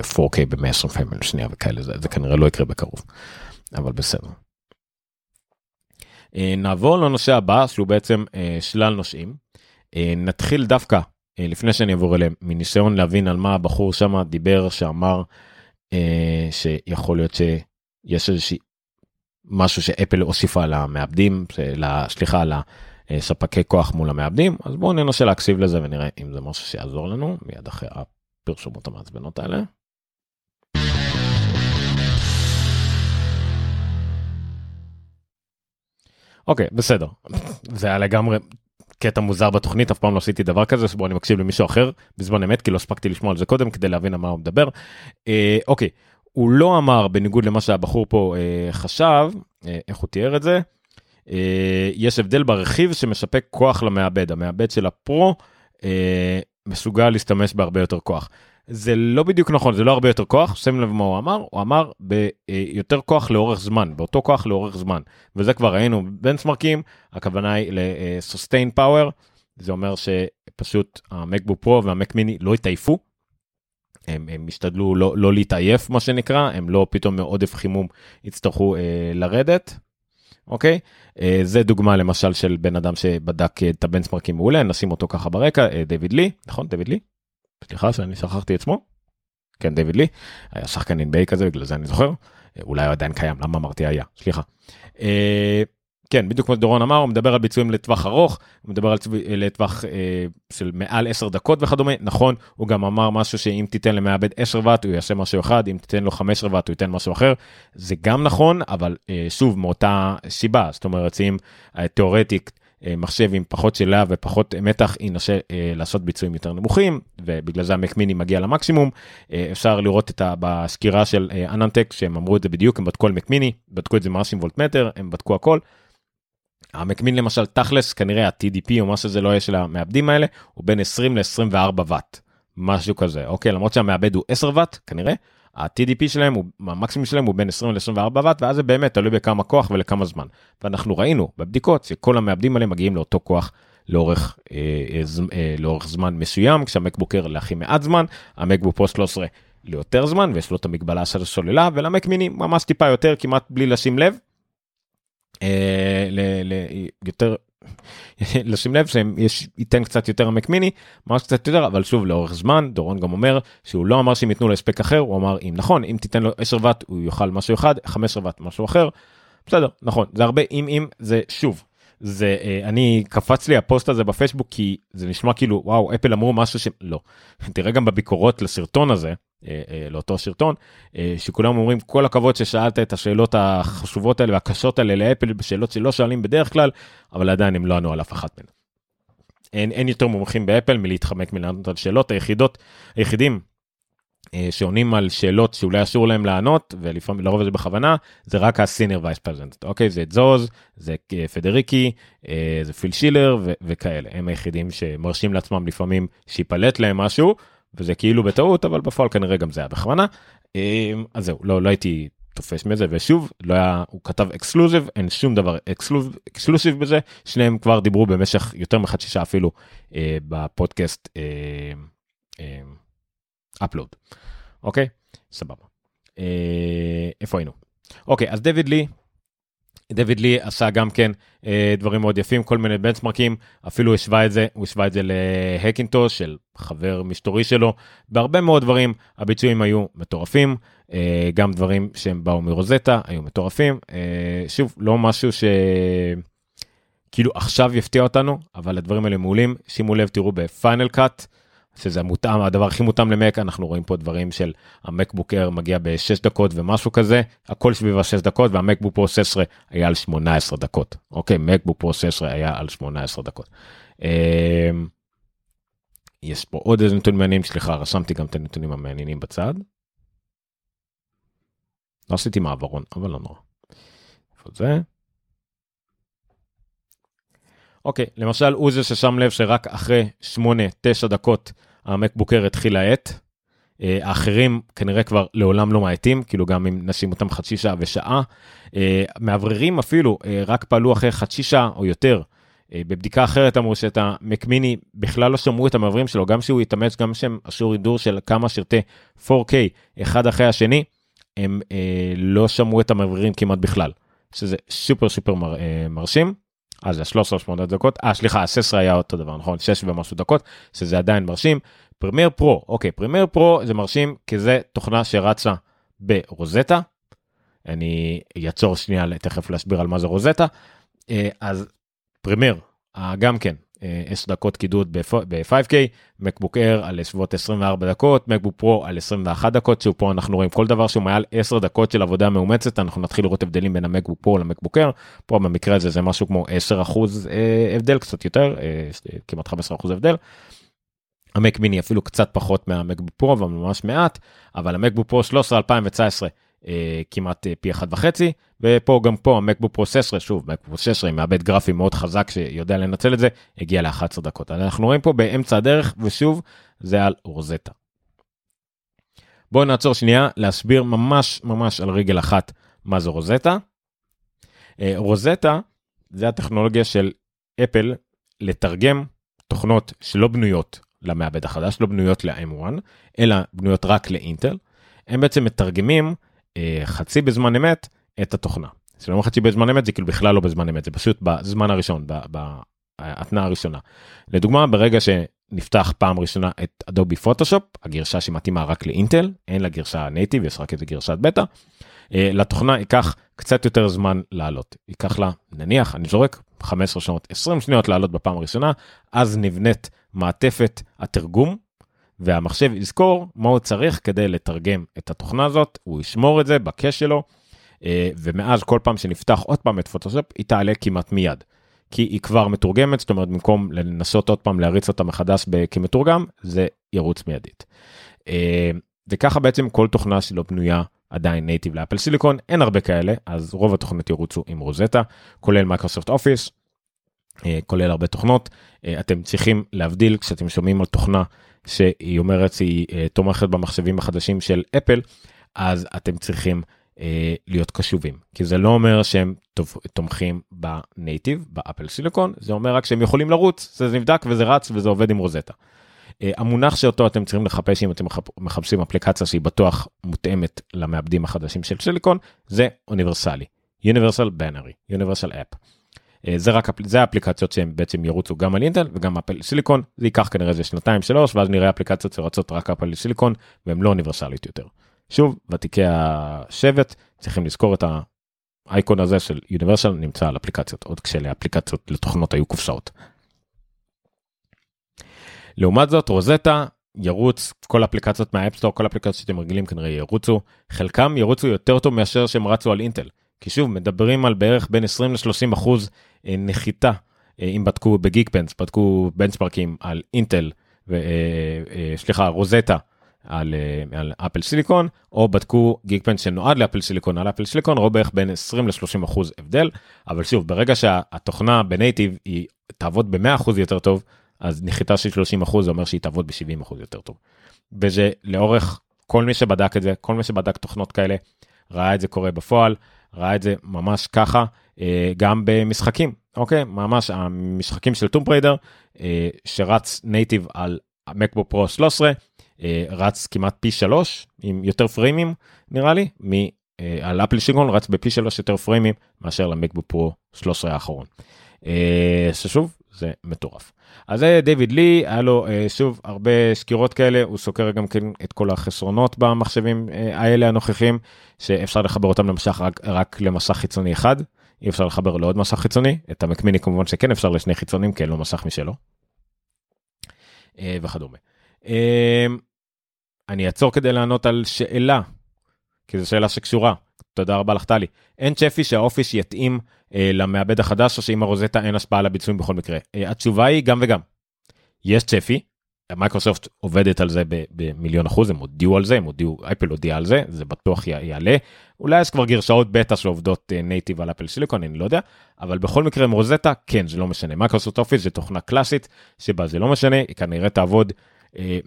uh, 4K ב-120 פריים שנייה וכאלה זה, זה כנראה לא יקרה בקרוב אבל בסדר. Uh, נעבור לנושא הבא שהוא בעצם uh, שלל נושאים. uh, נתחיל דווקא אה, לפני שאני אעבור אליהם מניסיון להבין על מה הבחור שם דיבר שאמר אה, שיכול להיות שיש איזושהי משהו שאפל הוסיפה למעבדים סליחה לספקי כוח מול המעבדים אז בואו ננסה להקשיב לזה ונראה אם זה משהו שיעזור לנו מיד אחרי הפרשומות המעצבנות האלה. אוקיי בסדר *laughs* זה היה לגמרי קטע מוזר בתוכנית אף פעם לא עשיתי דבר כזה שבו אני מקשיב למישהו אחר בזמן אמת כי לא הספקתי לשמוע על זה קודם כדי להבין על מה הוא מדבר. אה, אוקיי הוא לא אמר בניגוד למה שהבחור פה אה, חשב אה, איך הוא תיאר את זה. אה, יש הבדל ברכיב שמספק כוח למעבד המעבד של הפרו אה, מסוגל להשתמש בהרבה יותר כוח. זה לא בדיוק נכון זה לא הרבה יותר כוח שים לב מה הוא אמר הוא אמר ביותר כוח לאורך זמן באותו כוח לאורך זמן וזה כבר ראינו בנצמרקים הכוונה היא ל-sustain power זה אומר שפשוט המקבוק פרו והמק מיני לא התעייפו. הם, הם השתדלו לא, לא להתעייף מה שנקרא הם לא פתאום מעודף חימום יצטרכו אה, לרדת. אוקיי אה, זה דוגמה למשל של בן אדם שבדק את הבנצמרקים מעולה נשים אותו ככה ברקע אה, דיוויד לי נכון דיוויד לי סליחה שאני שכחתי את שמו. כן דיוויד לי. היה שחקן NBA כזה בגלל זה אני זוכר. אולי הוא עדיין קיים למה אמרתי היה? סליחה. אה, כן, בדיוק כמו שדורון אמר, הוא מדבר על ביצועים לטווח ארוך, הוא מדבר על לטווח אה, של מעל 10 דקות וכדומה, נכון, הוא גם אמר משהו שאם תיתן למעבד 10 ואט הוא יעשה משהו אחד, אם תיתן לו 15 ואט הוא ייתן משהו אחר, זה גם נכון, אבל אה, שוב, מאותה סיבה, זאת אומרת, אם אה, תיאורטית אה, מחשב עם פחות שאלה ופחות מתח ינסה אה, לעשות ביצועים יותר נמוכים ובגלל זה המק מיני מגיע למקסימום. אה, אפשר לראות את ה... בסקירה של אה, אננטק שהם אמרו את זה בדיוק הם בדקו על מק מיני בדקו את זה ממש עם וולטמטר הם בדקו הכל. המקמין למשל תכלס כנראה ה-TDP או מה שזה לא יהיה של המעבדים האלה הוא בין 20 ל-24 ואט משהו כזה אוקיי? למרות שהמעבד הוא 10 ואט כנראה ה-TDP שלהם המקסימום שלהם הוא בין 20 ל-24 ואט ואז זה באמת תלוי בכמה כוח ולכמה זמן. ואנחנו ראינו בבדיקות שכל המעבדים האלה מגיעים לאותו כוח לאורך, אה, אה, לאורך זמן מסוים כשהמקבוקר להכי מעט זמן המקבוק פרו 13 ליותר זמן ויש לו את המגבלה של הסוללה ולמק מיני ממש טיפה יותר כמעט בלי לשים לב. אה, יותר *laughs* לשים לב שהם ייתן קצת יותר עמק מיני ממש קצת יותר אבל שוב לאורך זמן דורון גם אומר שהוא לא אמר שהם ייתנו לו הספק אחר הוא אמר אם נכון אם תיתן לו 10 ואט הוא יאכל משהו אחד 15 ואט משהו אחר. בסדר נכון זה הרבה אם אם זה שוב זה אה, אני קפץ לי הפוסט הזה בפייסבוק כי זה נשמע כאילו וואו אפל אמרו משהו שלא *laughs* תראה גם בביקורות לסרטון הזה אה, אה, לאותו סרטון שכולם אומרים כל הכבוד ששאלת את השאלות החשובות האלה והקשות האלה לאפל בשאלות שלא שואלים בדרך כלל אבל עדיין הם לא ענו על אף אחת מהן. אין, אין יותר מומחים באפל מלהתחמק מלענות על שאלות היחידות היחידים שעונים על שאלות שאולי אסור להם לענות ולפעמים לרוב זה בכוונה זה רק הסינר וייס פרזנט אוקיי זה זוז זה אה, פדריקי אה, זה פיל שילר וכאלה. הם היחידים שמרשים לעצמם לפעמים שיפלט להם משהו וזה כאילו בטעות אבל בפועל כנראה גם זה היה בכוונה. אז זהו לא לא הייתי תופס מזה ושוב לא היה הוא כתב exclusive אין שום דבר exclusive בזה. שניהם כבר דיברו במשך יותר מחצי שעה אפילו אה, בפודקאסט. אה, אה, upload. אוקיי? סבבה. אה, איפה היינו? אוקיי, אז Dave Lee, Dave Lee עשה גם כן אה, דברים מאוד יפים, כל מיני benchmarkים, אפילו השווה את זה, הוא השווה את זה להאקינטוש של חבר מסתורי שלו, בהרבה מאוד דברים הביצועים היו מטורפים, אה, גם דברים שהם באו מרוזטה היו מטורפים, אה, שוב, לא משהו ש... כאילו עכשיו יפתיע אותנו, אבל הדברים האלה מעולים, שימו לב, תראו בפיינל קאט, שזה מותאם הדבר הכי מותאם למק אנחנו רואים פה דברים של המקבוק אר מגיע ב-6 דקות ומשהו כזה הכל סביב ה-6 דקות והמקבוק פרו 16 היה על 18 דקות אוקיי מקבוק פרו 16 היה על 18 דקות. אמ, יש פה עוד איזה נתונים מעניינים סליחה רשמתי גם את הנתונים המעניינים בצד. לא עשיתי מעברון אבל לא נורא. איפה זה? אוקיי למשל הוא זה ששם לב שרק אחרי 8-9 דקות המקבוקר התחיל להאט. אה, האחרים כנראה כבר לעולם לא מאטים, כאילו גם אם נשים אותם חצי שעה ושעה. אה, מאווררים אפילו אה, רק פעלו אחרי חצי שעה או יותר. בבדיקה אחרת אמרו שאת ה Mac mini בכלל לא שמעו את המאווררים שלו, גם שהוא התאמץ, גם שהם עשו רינדור של כמה סרטי 4K אחד אחרי השני, הם לא שמעו את המאווררים כמעט בכלל, שזה סופר סופר מר, מרשים. אז זה 13 8 דקות, אה סליחה, 16 היה אותו דבר, נכון? 6 ומשהו דקות, שזה עדיין מרשים. Premiere Pro, אוקיי, Premiere Pro זה מרשים כי זה תוכנה שרצה ברוזטה. אני אעצור שנייה תכף להסביר על מה זה רוזטה. אה, אז Premiere, גם כן, 10 אה, דקות קידוד ב-5K, MacBook Air על סביבות 24 דקות, MacBook Pro על 21 דקות, שהוא פה אנחנו רואים כל דבר שהוא מעל 10 דקות של עבודה מאומצת, אנחנו נתחיל לראות הבדלים בין ה MacBook Pro ל MacBook Air, פה במקרה הזה זה משהו כמו 10 אחוז אה, הבדל, קצת יותר, אה, כמעט 15 אחוז הבדל. ה Mac mini אפילו קצת פחות מה MacBook Pro, אבל ממש מעט, אבל המקבוק פרו 13 2019 אה, כמעט אה, פי אחד וחצי ופה גם פה המקבוק פרו 16 שוב מקבוק פרו 16 עם מעבד גרפי מאוד חזק שיודע לנצל את זה הגיע ל-11 דקות אנחנו רואים פה באמצע הדרך ושוב זה על רוזטה. בואו נעצור שנייה להסביר ממש ממש על רגל אחת מה זה רוזטה. אה, רוזטה זה הטכנולוגיה של אפל לתרגם תוכנות שלא בנויות למעבד החדש לא בנויות ל-M1 אלא בנויות רק לאינטל. הם בעצם מתרגמים חצי בזמן אמת את התוכנה. זה לא חצי בזמן אמת זה כאילו בכלל לא בזמן אמת זה פשוט בזמן הראשון בהתנעה הראשונה. לדוגמה ברגע שנפתח פעם ראשונה את אדובי פוטושופ הגרשה שמתאימה רק לאינטל אין לה גרשה נייטיב יש רק איזה גרשת בטא. לתוכנה ייקח קצת יותר זמן לעלות. ייקח לה, נניח, אני זורק 15 שנות, 20 שניות לעלות בפעם הראשונה, אז נבנית מעטפת התרגום, והמחשב יזכור מה הוא צריך כדי לתרגם את התוכנה הזאת, הוא ישמור את זה בקש שלו, ומאז כל פעם שנפתח עוד פעם את פוטושופ, היא תעלה כמעט מיד. כי היא כבר מתורגמת, זאת אומרת במקום לנסות עוד פעם להריץ אותה מחדש כמתורגם, זה ירוץ מיידית. וככה בעצם כל תוכנה שלא בנויה עדיין נייטיב לאפל סיליקון, אין הרבה כאלה, אז רוב התוכנות ירוצו עם רוזטה, כולל Microsoft Office, כולל הרבה תוכנות. אתם צריכים להבדיל כשאתם שומעים על תוכנה שהיא אומרת שהיא תומכת במחשבים החדשים של אפל, אז אתם צריכים להיות קשובים כי זה לא אומר שהם תומכים ב native ב Apple Silicon זה אומר רק שהם יכולים לרוץ זה נבדק וזה רץ וזה עובד עם רוזטה. המונח שאותו אתם צריכים לחפש אם אתם מחפשים אפליקציה שהיא בטוח מותאמת למעבדים החדשים של סיליקון זה אוניברסלי. Universal Binary, Universal App. זה רק זה האפליקציות שהם בעצם ירוצו גם על אינטל וגם Apple Silicon זה ייקח כנראה איזה שנתיים שלוש ואז נראה אפליקציות שרצות רק Apple Silicon והם לא אוניברסלית יותר. שוב ותיקי השבט צריכים לזכור את האייקון הזה של Universal נמצא על אפליקציות עוד כשלאפליקציות לתוכנות היו קופסאות. לעומת זאת רוזטה ירוץ כל אפליקציות מה App Store כל אפליקציות שאתם רגילים כנראה ירוצו חלקם ירוצו יותר טוב מאשר שהם רצו על אינטל כי שוב מדברים על בערך בין 20 ל-30 אחוז אה, נחיתה אה, אם בדקו בגיקפנס בדקו בנצ'פרקים על אינטל אה, רוזטה על, על אפל סיליקון או בדקו גיקפנס שנועד לאפל סיליקון על אפל סיליקון או בערך בין 20 ל-30 אחוז הבדל אבל שוב ברגע שהתוכנה בנייטיב היא תעבוד ב-100 אחוז יותר טוב אז נחיתה של 30 אחוז זה אומר שהיא תעבוד ב-70 אחוז יותר טוב. וזה לאורך כל מי שבדק את זה כל מי שבדק תוכנות כאלה ראה את זה קורה בפועל ראה את זה ממש ככה אה, גם במשחקים אוקיי ממש המשחקים של Tomb Raider אה, שרץ native על MacBook Pro 13 רץ כמעט פי 3 עם יותר frameים נראה לי על Apple Silicon רץ בפי 3 יותר frameים מאשר ל MacBook Pro 13 האחרון. ששוב זה מטורף. אז זה דיוויד לי היה לו שוב הרבה סקירות כאלה הוא סוקר גם כן את כל החסרונות במחשבים האלה הנוכחים שאפשר לחבר אותם למשך רק, רק למסך חיצוני אחד אי אפשר לחבר לעוד מסך חיצוני את המקמיני כמובן שכן אפשר לשני חיצונים כי אין לו מסך משלו. וכדומה. אני אעצור כדי לענות על שאלה כי זו שאלה שקשורה תודה רבה לך טלי אין צ'פי שהאופיס יתאים אה, למעבד החדש או שאם הרוזטה אין השפעה על הביצועים בכל מקרה. אה, התשובה היא גם וגם. יש צ'פי מייקרוסופט עובדת על זה במיליון אחוז הם הודיעו על זה הם הודיעו אפל הודיע על זה זה בטוח יעלה. אולי יש כבר גרסאות בטא שעובדות native על Apple Silicon אני לא יודע אבל בכל מקרה עם רוזטה כן זה לא משנה. Microsoft Office זה תוכנה קלאסית שבה זה לא משנה היא כנראה תעבוד אה,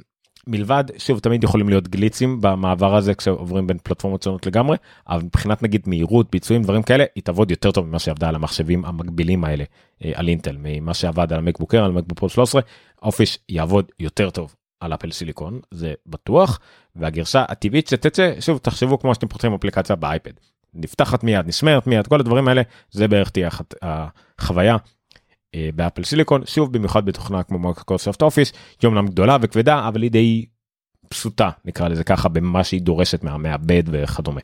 מלבד שוב תמיד יכולים להיות glitchים במעבר הזה כשעוברים בין פלטפורמות שונות לגמרי אבל מבחינת נגיד מהירות ביצועים דברים כאלה היא תעבוד יותר טוב ממה שעבדה על המחשבים המקבילים האלה אה, על אינטל ממה שעבד על ה MacBook Air על MacBook Pro 13 Office יעבוד יותר טוב על Apple Silicon זה בטוח והגרסה הטבעית שתצא שוב תחשבו כמו שאתם פותחים אפליקציה ב iPad. נפתחת מיד נשמרת מיד כל הדברים האלה זה בערך תהיה החוויה ב Apple Silicon שוב במיוחד בתוכנה כמו Microsoft Office היא אומנם גדולה וכבדה אבל היא די פשוטה נקרא לזה ככה במה שהיא דורשת מהמעבד וכדומה.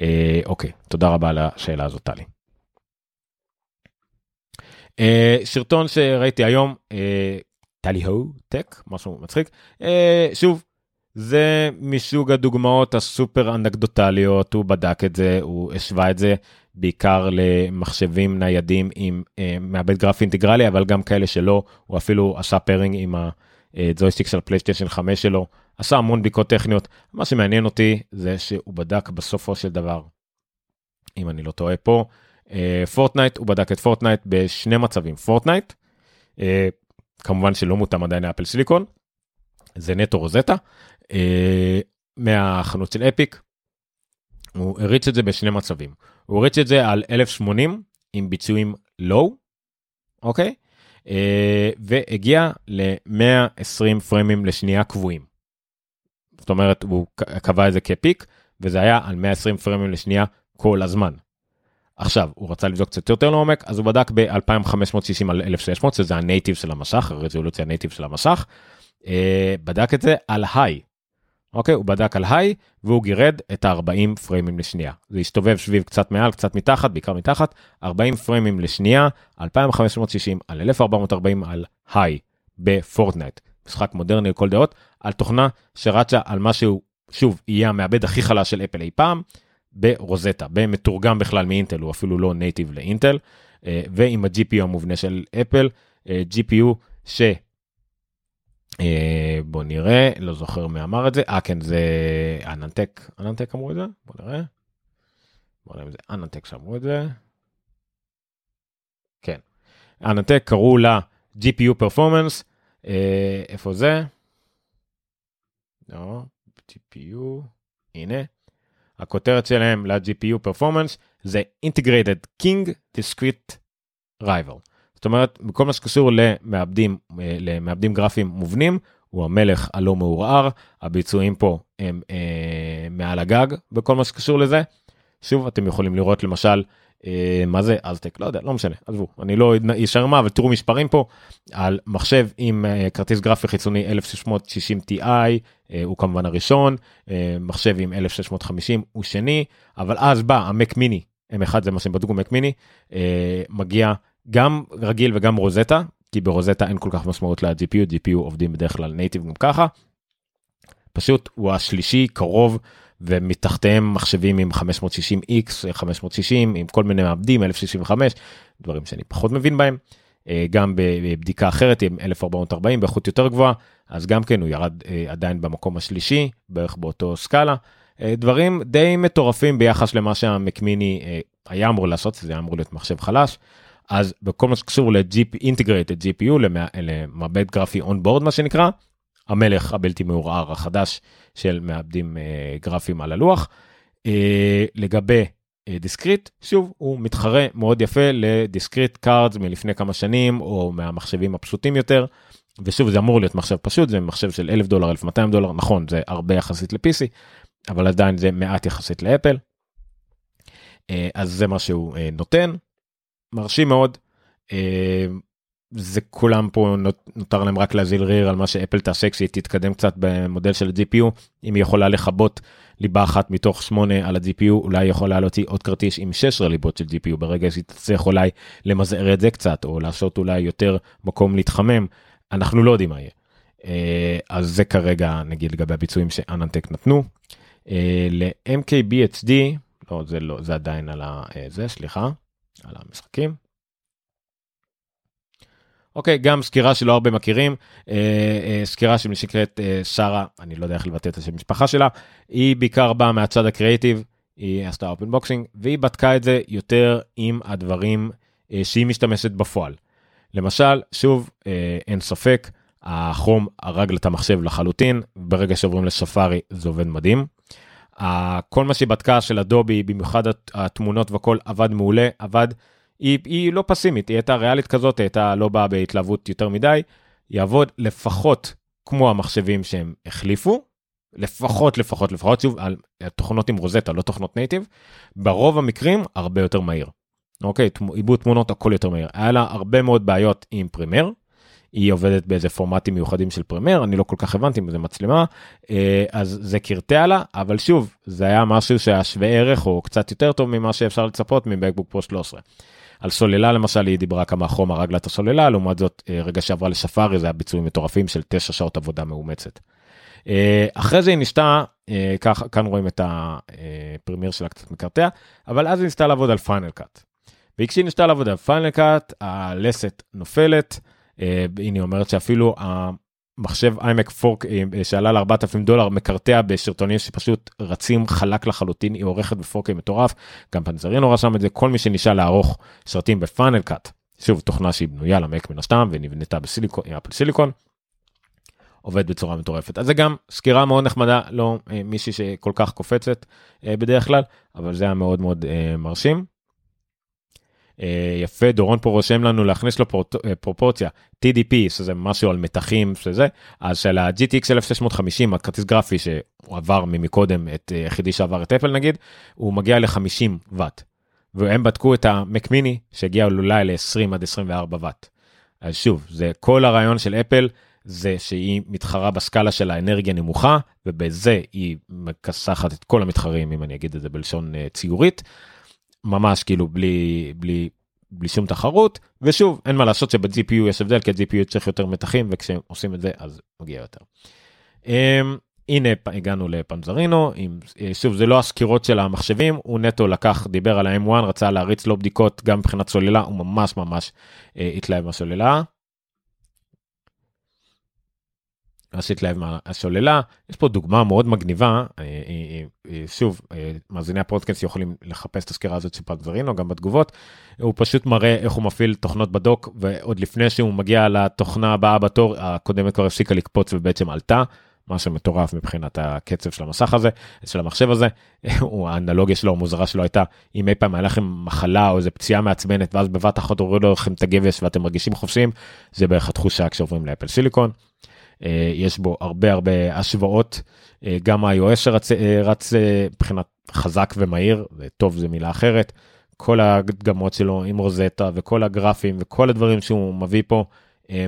אה, אוקיי תודה רבה על השאלה הזאת טלי. אה, סרטון שראיתי היום אה, Tally Ho Tech משהו מצחיק אה, שוב זה מסוג הדוגמאות הסופר אנקדוטליות הוא בדק את זה הוא השווה את זה בעיקר למחשבים ניידים עם אה, מעבד גרפי אינטגרלי אבל גם כאלה שלא הוא אפילו עשה pairing עם הג'ויסטיק של הפלייסטיישן 5 שלו עשה המון בדיקות טכניות מה שמעניין אותי זה שהוא בדק בסופו של דבר אם אני לא טועה פה Fortnite הוא בדק את Fortnite בשני מצבים Fortnite אה, כמובן שלא מותאם עדיין ל Apple Silicon זה נטו רוזטה אה, מהחנות של Epic. הוא הריץ את זה בשני מצבים הוא הריץ את זה על 1080 עם ביצועים low אוקיי אה, והגיע ל-120 פריימים לשנייה קבועים. זאת אומרת הוא קבע את זה כפיק וזה היה על 120 פריימים לשנייה כל הזמן. עכשיו הוא רצה לבדוק קצת יותר לעומק אז הוא בדק ב-2560 על 1600 שזה הנייטיב של המסך הרזולוציה הנייטיב של המסך. אה, בדק את זה על היי אוקיי, הוא בדק על היי והוא גירד את ה-40 פריימים לשנייה. זה הסתובב סביב קצת מעל, קצת מתחת, בעיקר מתחת, 40 פריימים לשנייה, 2560 על 1440 על high ב Fortnite. משחק מודרני לכל דעות, על תוכנה שרצה על משהו, שוב, יהיה המעבד הכי חלש של אפל אי פעם, ברוזטה, במתורגם בכלל מאינטל, הוא אפילו לא native לאינטל, אה, ועם ה-GPU המובנה של אפל, אה, GPU ש... אה, בוא נראה, לא זוכר מי אמר את זה, אה כן זה AnandTech, AnandTech אמרו את זה? בוא נראה. בוא נראה אם זה אננטק שאמרו את זה. כן. אננטק קראו לה GPU Performance, אה, איפה זה? לא, GPU, הנה. הכותרת שלהם ל-GPU Performance זה Integrated King Discrete Rival. זאת אומרת, בכל מה שקשור למעבדים, אה, למעבדים גרפיים מובנים, הוא המלך הלא מעורער, הביצועים פה הם אה, מעל הגג בכל מה שקשור לזה. שוב, אתם יכולים לראות למשל, אה, מה זה אזטק, לא יודע, לא משנה, עזבו, אני לא אשאר מה, אבל תראו מספרים פה, על מחשב עם אה, כרטיס גרפי חיצוני 1660 Ti, אה, הוא כמובן הראשון, אה, מחשב עם 1650 הוא שני, אבל אז בא המק מיני, M1 זה מה שהם בדקו מק מיני, אה, מגיע גם רגיל וגם רוזטה, כי ברוזטה אין כל כך משמעות ל-GPU, GPU עובדים בדרך כלל נייטיב גם ככה. פשוט הוא השלישי קרוב ומתחתיהם מחשבים עם 560x, 560 עם כל מיני מעבדים, 1065, דברים שאני פחות מבין בהם. אה, גם בבדיקה אחרת עם 1440 באיכות יותר גבוהה, אז גם כן הוא ירד אה, עדיין במקום השלישי, בערך באותו סקאלה. אה, דברים די מטורפים ביחס למה שהמקמיני היה אמור לעשות, זה היה אמור להיות מחשב חלש. אז בכל מה שקשור ל-Integrated GPU, למעבד גרפי onboard מה שנקרא, המלך הבלתי מעורער החדש של מעבדים אה, גרפיים על הלוח. אה, לגבי אה, discrete, שוב, הוא מתחרה מאוד יפה ל discrete cards מלפני כמה שנים, או מהמחשבים הפשוטים יותר. ושוב, זה אמור להיות מחשב פשוט, זה מחשב של 1,000 דולר, 1,200 דולר, נכון, זה הרבה יחסית ל-PC, אבל עדיין זה מעט יחסית לאפל. אה, אז זה מה שהוא אה, נותן. מרשים מאוד. אה, זה כולם פה נותר להם רק להזיל ריר על מה שאפל תעשה כשהיא תתקדם קצת במודל של gpu אם היא יכולה לכבות ליבה אחת מתוך שמונה על ה-GPU אולי היא יכולה להוציא עוד כרטיס עם 16 ליבות של GPU ברגע שהיא תצטרך אולי למזער את זה קצת או לעשות אולי יותר מקום להתחמם אנחנו לא יודעים מה יהיה. אה, אז זה כרגע נגיד לגבי הביצועים ש AnandTech נתנו. אה, ל-MKBHD לא זה לא זה עדיין על זה סליחה על המשחקים. אוקיי, גם סקירה שלא הרבה מכירים, אה, אה, סקירה שנקראת אה, שרה, אני לא יודע איך לבטא את השם משפחה שלה, היא בעיקר באה מהצד הקריאיטיב, היא עשתה unboxing, והיא בדקה את זה יותר עם הדברים אה, שהיא משתמשת בפועל. למשל, שוב, אה, אין ספק, החום הרג לה את המחשב לחלוטין, ברגע שעוברים לשפארי זה עובד מדהים. כל מה שהיא בדקה של אדובי, במיוחד התמונות והכל עבד מעולה, עבד, היא, היא לא פסימית, היא הייתה ריאלית כזאת, היא הייתה לא באה בהתלהבות יותר מדי, יעבוד לפחות כמו המחשבים שהם החליפו, לפחות לפחות לפחות שוב על תוכנות עם רוזטה לא תוכנות נייטיב ברוב המקרים הרבה יותר מהיר. אוקיי עיבוד תמונות הכל יותר מהיר. היה לה הרבה מאוד בעיות עם Premiere היא עובדת באיזה פורמטים מיוחדים של Premiere אני לא כל כך הבנתי אם זה מצלמה אה, אז זה קרטע לה אבל שוב זה היה משהו שהיה שווה ערך או קצת יותר טוב ממה שאפשר לצפות מ MacBook Pro 13. על סוללה למשל היא דיברה כמה חום הרג לה את הסוללה לעומת זאת אה, רגע שעברה לשפארי זה היה ביצועים מטורפים של 9 שעות עבודה מאומצת. אה, אחרי זה היא ניסתה כך כאן רואים את ה Premiere שלה קצת מקרטע אבל אז היא ניסתה לעבוד על Final Cut. וכשהיא ניסתה לעבוד על Final Cut הלסת נופלת. אה, הנה היא אומרת שאפילו המחשב iMac Pro אה, שעלה ל-4,000 דולר מקרטע בסרטונים שפשוט רצים חלק לחלוטין היא עורכת ב 4K מטורף גם פנזרינו רשם את זה כל מי שנשאל לערוך סרטים ב Final Cut שוב תוכנה שהיא בנויה למק מן הסתם ונבנתה ב silicon Apple Silicon. עובד בצורה מטורפת אז זה גם סקירה מאוד נחמדה לא אה, מישהי שכל כך קופצת בדרך כלל אבל זה היה מאוד מאוד מרשים. אה, יפה דורון פה רושם לנו להכניס לו אה, פרופורציה TDP שזה משהו על מתחים שזה אז של ה-GTX 1650 הכרטיס גרפי שהוא עבר ממקודם את אה, יחידי שעבר את אפל נגיד הוא מגיע ל-50 ואט. והם בדקו את המק מיני שהגיע אולי ל-20 עד 24 ואט. אז שוב זה כל הרעיון של אפל זה שהיא מתחרה בסקאלה של האנרגיה נמוכה ובזה היא מכסחת את כל המתחרים אם אני אגיד את זה בלשון ציורית. ממש כאילו בלי בלי בלי שום תחרות ושוב אין מה לעשות שב-GPU יש הבדל כי ה-GPU צריך יותר מתחים וכשעושים את זה אז מגיע יותר. Um, הנה הגענו לפנזרינו עם אה, שוב זה לא הסקירות של המחשבים הוא נטו לקח דיבר על ה-M1 רצה להריץ לו בדיקות גם מבחינת סוללה הוא ממש ממש uh, התלהב מהסוללה. עשית להם השוללה יש פה דוגמה מאוד מגניבה אה, אה, אה, שוב מאזיני הפודקאסט יכולים לחפש את הסקירה הזאת של פנזרינו גם בתגובות הוא פשוט מראה איך הוא מפעיל תוכנות בדוק ועוד לפני שהוא מגיע לתוכנה הבאה בתור הקודמת כבר הפסיקה לקפוץ ובעצם עלתה. משהו מטורף מבחינת הקצב של המסך הזה של המחשב הזה *laughs* האנלוגיה שלו המוזרה שלו הייתה אם אי פעם היה לכם מחלה או איזה פציעה מעצבנת ואז בבת אחת הורידו לכם את הגבש ואתם מרגישים חופשיים זה בערך התחושה כשעוברים לאפל סיליקון. אה, יש בו הרבה הרבה השוואות, אה, גם ה-iOS שרץ אה, רץ מבחינת חזק ומהיר, וטוב זה מילה אחרת, כל הדגמות שלו עם רוזטה וכל הגרפים וכל הדברים שהוא מביא פה.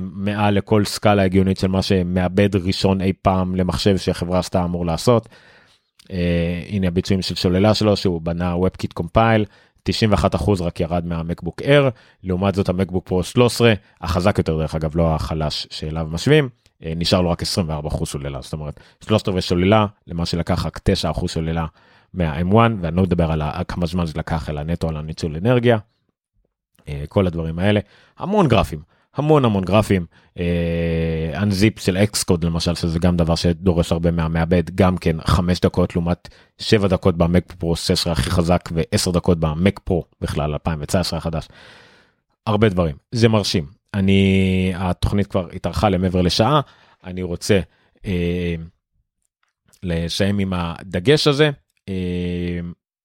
מעל לכל סקאלה הגיונית של מה שמעבד ראשון אי פעם למחשב שהחברה עשתה אמור לעשות. Uh, הנה הביצועים של שוללה שלו שהוא בנה WebKit Compile 91% רק ירד מהמקבוק Air לעומת זאת המקבוק פרו 13 החזק יותר דרך אגב לא החלש שאליו משווים נשאר לו רק 24 אחוז סוללה זאת אומרת שלושת רבעי סוללה למה שלקח רק 9 אחוז סוללה מה-M1 ואני לא מדבר על כמה זמן זה לקח אלא נטו על הניצול אנרגיה. אה, כל הדברים האלה המון גרפים המון המון גרפים אנזיפ של אקסקוד למשל שזה גם דבר שדורש הרבה מהמעבד גם כן 5 דקות לעומת 7 דקות במק פרו 16 הכי חזק ו10 דקות במק פרו בכלל 2019 החדש. הרבה דברים זה מרשים אני התוכנית כבר התארכה למעבר לשעה אני רוצה אה, לסיים עם הדגש הזה אה,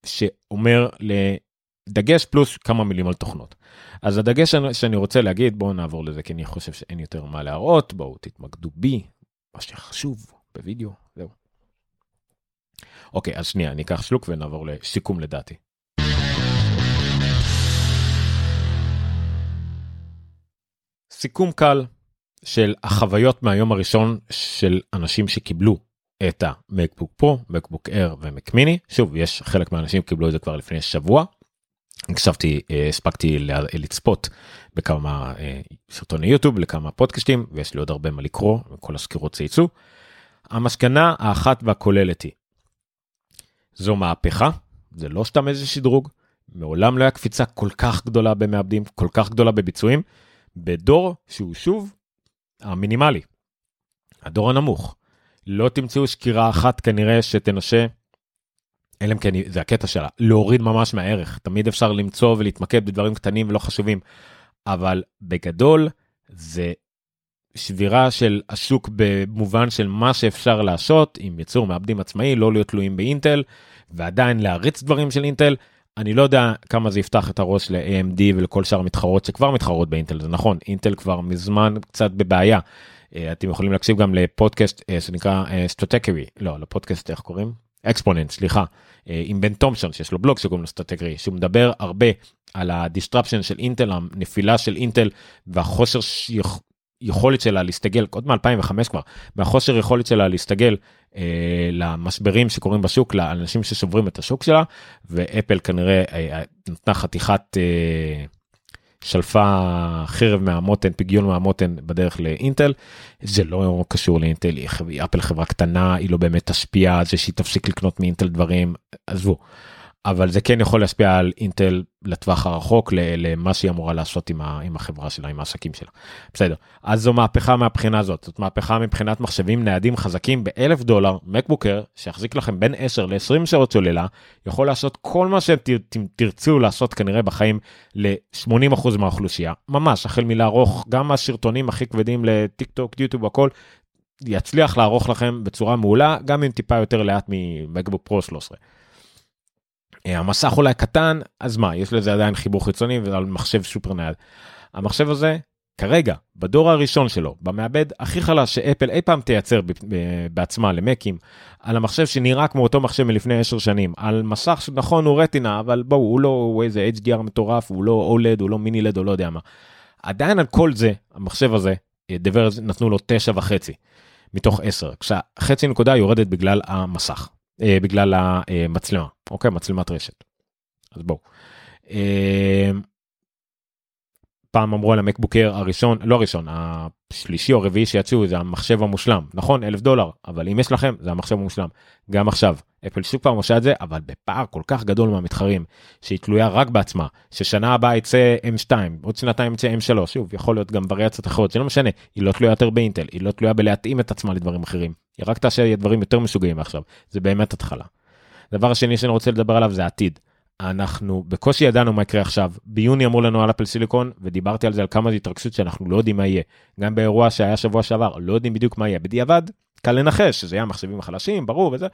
שאומר לדגש פלוס כמה מילים על תוכנות. אז הדגש שאני רוצה להגיד בואו נעבור לזה כי אני חושב שאין יותר מה להראות בואו תתמקדו בי מה שחשוב בווידאו זהו. אוקיי אז שנייה אני אקח שלוק ונעבור לסיכום לדעתי. סיכום קל של החוויות מהיום הראשון של אנשים שקיבלו את המקבוק פרו, מקבוק אר ומקמיני. שוב, יש חלק מהאנשים קיבלו את זה כבר לפני שבוע. הקשבתי, אה, הספקתי לצפות בכמה אה, סרטוני יוטיוב, לכמה פודקאסטים, ויש לי עוד הרבה מה לקרוא, וכל הסקירות צייצו. המסקנה האחת והכוללת היא, זו מהפכה, זה לא סתם איזה שדרוג, מעולם לא היה קפיצה כל כך גדולה במעבדים, כל כך גדולה בביצועים. בדור שהוא שוב המינימלי, הדור הנמוך. לא תמצאו שקירה אחת כנראה שתנשה, אלא אם כן זה הקטע שלה, להוריד ממש מהערך. תמיד אפשר למצוא ולהתמקד בדברים קטנים ולא חשובים, אבל בגדול זה שבירה של השוק במובן של מה שאפשר לעשות עם יצור מעבדים עצמאי, לא להיות תלויים באינטל, ועדיין להריץ דברים של אינטל. אני לא יודע כמה זה יפתח את הראש ל-AMD ולכל שאר המתחרות שכבר מתחרות באינטל זה נכון אינטל כבר מזמן קצת בבעיה. אה, אתם יכולים להקשיב גם לפודקאסט אה, שנקרא Stratechery אה, לא לפודקאסט איך קוראים? Exponent סליחה. עם בן תומפסון שיש לו בלוג שקוראים לו Stratechery שהוא מדבר הרבה על ה disruption של אינטל הנפילה של אינטל והחוסר יכולת שלה להסתגל עוד מ-2005 כבר מהחוסר יכולת שלה להסתגל אה, למשברים שקורים בשוק לאנשים ששוברים את השוק שלה ואפל כנראה אה, אה נתנה חתיכת אה, שלפה חרב מהמותן פגיון מהמותן בדרך לאינטל זה לא קשור לאינטל היא אפל חברה קטנה היא לא באמת תשפיע על זה שהיא תפסיק לקנות מאינטל דברים עזבו. אבל זה כן יכול להשפיע על אינטל לטווח הרחוק למה שהיא אמורה לעשות עם, ה, עם החברה שלה עם העסקים שלה. בסדר אז זו מהפכה מהבחינה הזאת זאת מהפכה מבחינת מחשבים ניידים חזקים באלף דולר מקבוקר שיחזיק לכם בין 10 ל-20 שעות סוללה יכול לעשות כל מה שתרצו לעשות כנראה בחיים ל-80% מהאוכלוסייה ממש החל מלערוך גם השרטונים הכי כבדים לטיק טוק יוטיוב הכל יצליח לערוך לכם בצורה מעולה גם אם טיפה יותר לאט מ MacBook Pro 13. אה, המסך אולי קטן אז מה יש לזה עדיין חיבור חיצוני ועל מחשב סופר נייד. המחשב הזה כרגע בדור הראשון שלו במעבד הכי חלש שאפל אי פעם תייצר בעצמה למקים על המחשב שנראה כמו אותו מחשב מלפני 10 שנים על מסך שנכון הוא Retina אבל בואו הוא לא הוא איזה HDR מטורף הוא לא OLED הוא לא mini LED או לא יודע מה. עדיין על כל זה המחשב הזה דברס נתנו לו תשע וחצי מתוך עשר כשהחצי נקודה יורדת בגלל המסך בגלל המצלמה אוקיי מצלמת רשת. אז בואו. פעם אמרו על המקבוקר הראשון לא הראשון השלישי או הרביעי שיצאו זה המחשב המושלם נכון אלף דולר אבל אם יש לכם זה המחשב המושלם גם עכשיו אפל שוב פעם עושה את זה אבל בפער כל כך גדול מהמתחרים שהיא תלויה רק בעצמה ששנה הבאה יצא m2 עוד שנתיים יצא m3 שוב יכול להיות גם וריאציות אחרות שלא משנה היא לא תלויה יותר באינטל היא לא תלויה בלהתאים את עצמה לדברים אחרים היא רק תעשה דברים יותר משוגעים עכשיו זה באמת התחלה. דבר השני שאני רוצה לדבר עליו זה העתיד. אנחנו בקושי ידענו מה יקרה עכשיו ביוני אמרו לנו על אפל סיליקון ודיברתי על זה על כמה התרגשות שאנחנו לא יודעים מה יהיה גם באירוע שהיה שבוע שעבר לא יודעים בדיוק מה יהיה בדיעבד קל לנחש שזה יהיה המחשבים החלשים ברור וזה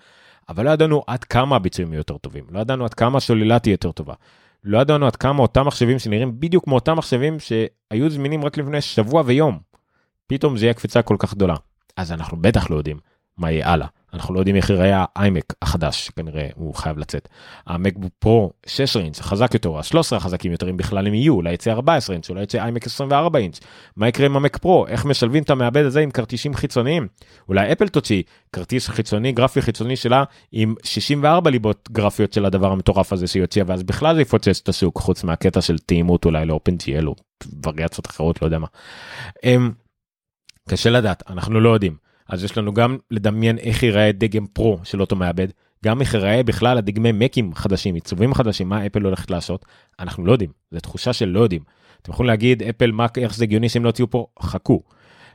אבל לא ידענו עד כמה הביצועים יהיו יותר טובים לא ידענו עד כמה השוללה תהיה יותר טובה. לא ידענו עד כמה אותם מחשבים שנראים בדיוק כמו אותם מחשבים שהיו זמינים רק לפני שבוע ויום פתאום זה יהיה קפיצה כל כך גדולה אז אנחנו בטח לא יודעים מה יהיה הלאה. אנחנו לא יודעים איך ייראה האיימק החדש כנראה הוא חייב לצאת. המקבוק פרו 6 אינץ' חזק יותר, ה-13 החזקים יותר אם בכלל הם יהיו, אולי יצא 14 אינץ', אולי יצא איימק 24 אינץ'. מה יקרה עם המק פרו? איך משלבים את המעבד הזה עם כרטיסים חיצוניים? אולי אפל תוציא כרטיס חיצוני, גרפי חיצוני שלה עם 64 ליבות גרפיות של הדבר המטורף הזה שהיא הוציאה, ואז בכלל זה יפוצץ את השוק חוץ מהקטע של תאימות אולי לאופן-ג'י-אל או וריאציות אחרות לא יודע מה. אמ, קשה לדעת אנחנו לא יודעים. אז יש לנו גם לדמיין איך ייראה דגם פרו של אותו מעבד, גם איך ייראה בכלל הדגמי מקים חדשים, עיצובים חדשים, מה אפל הולכת לעשות, אנחנו לא יודעים, זו תחושה של לא יודעים. אתם יכולים להגיד אפל מה איך זה הגיוני שהם לא הוציאו פה, חכו.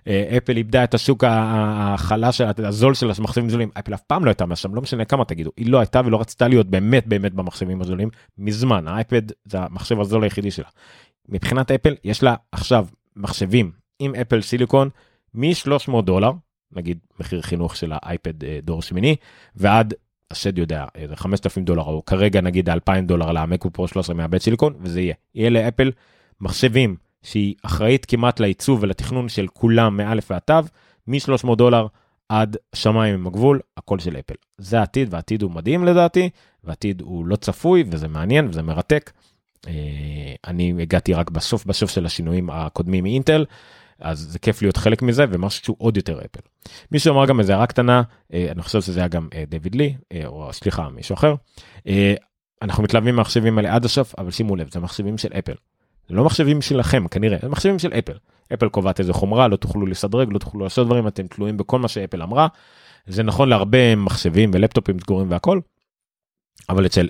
אה, אפל איבדה את השוק החלש, הזול של המחשבים הזולים, אפל אף פעם לא הייתה משם, לא משנה כמה תגידו, היא לא הייתה ולא רצתה להיות באמת באמת במחשבים הזולים מזמן, האייפד זה המחשב הזול היחידי שלה. מבחינת אפל יש לה עכשיו מחשבים עם אפל סיליקון מ-300 דולר נגיד מחיר חינוך של האייפד אה, דור שמיני ועד השד יודע איזה 5,000 דולר או כרגע נגיד 2,000 דולר למקו פרו 13 מהבית סיליקון וזה יהיה יהיה לאפל מחשבים שהיא אחראית כמעט לעיצוב ולתכנון של כולם מאלף ועד תו מ-300 דולר עד שמיים עם הגבול הכל של אפל זה העתיד והעתיד הוא מדהים לדעתי והעתיד הוא לא צפוי וזה מעניין וזה מרתק. אה, אני הגעתי רק בסוף בסוף של השינויים הקודמים מאינטל אז זה כיף להיות חלק מזה ומשהו שהוא עוד יותר אפל. מישהו אמר גם איזה הערה קטנה, אה, אני חושב שזה היה גם אה, דיוויד לי, אה, או סליחה מישהו אחר, אנחנו מתלהבים מהמחשבים האלה עד הסוף, אבל שימו לב, זה מחשבים של אפל. זה לא מחשבים שלכם כנראה, זה מחשבים של אפל. אפל קובעת איזה חומרה, לא תוכלו לסדרג, לא תוכלו לעשות דברים, אתם תלויים בכל מה שאפל אמרה. זה נכון להרבה מחשבים ולפטופים סגורים והכל, אבל אצל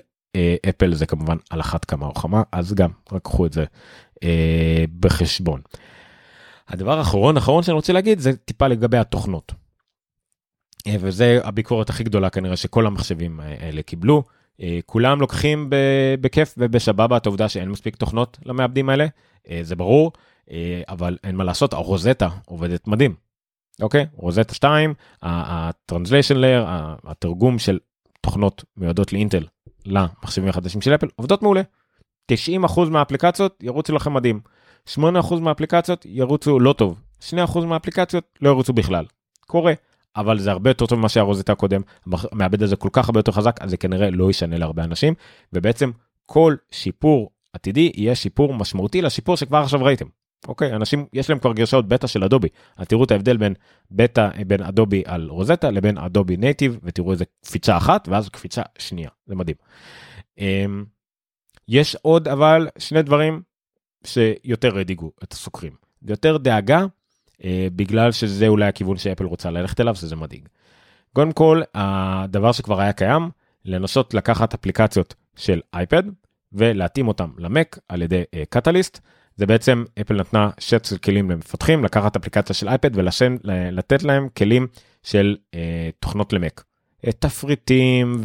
אפל זה כמובן על אחת כמה או כמה, אז גם רק קחו את זה בחשבון. הדבר האחרון אחרון שאני רוצה להגיד זה טיפה לגבי התוכנות. אה, וזה הביקורת הכי גדולה כנראה שכל המחשבים האלה קיבלו. אה, כולם לוקחים בכיף ובשבבה את העובדה שאין מספיק תוכנות למעבדים האלה, אה, זה ברור, אבל אין מה לעשות, הרוזטה עובדת מדהים. אוקיי? רוזטה 2, הטרנסליישן לייר, התרגום של תוכנות מיועדות לאינטל למחשבים החדשים של אפל, עובדות מעולה. 90% מהאפליקציות ירוצו לכם מדהים. 8% מהאפליקציות ירוצו לא טוב, 2% מהאפליקציות לא ירוצו בכלל. קורה, אבל זה הרבה יותר טוב ממה שהרוזיטה הקודם, המעבד הזה כל כך הרבה יותר חזק, אז זה כנראה לא ישנה להרבה אנשים, ובעצם כל שיפור עתידי יהיה שיפור משמעותי לשיפור שכבר עכשיו ראיתם. אוקיי, אנשים, יש להם כבר גרשאות בטא של אדובי, אז תראו את ההבדל בין בטא, בין אדובי על רוזטה לבין אדובי נייטיב, ותראו איזה קפיצה אחת, ואז קפיצה שנייה, זה מדהים. אמ, יש עוד אבל שני דברים שיותר הדאיגו את הסוקרים. יותר דאגה, אה, בגלל שזה אולי הכיוון שאפל רוצה ללכת אליו, שזה מדאיג. קודם כל, הדבר שכבר היה קיים, לנסות לקחת אפליקציות של אייפד ולהתאים אותם למק על ידי קטליסט. Uh, זה בעצם אפל נתנה שט של כלים למפתחים לקחת אפליקציה של אייפד ולתת להם כלים של uh, תוכנות למק. אה, תפריטים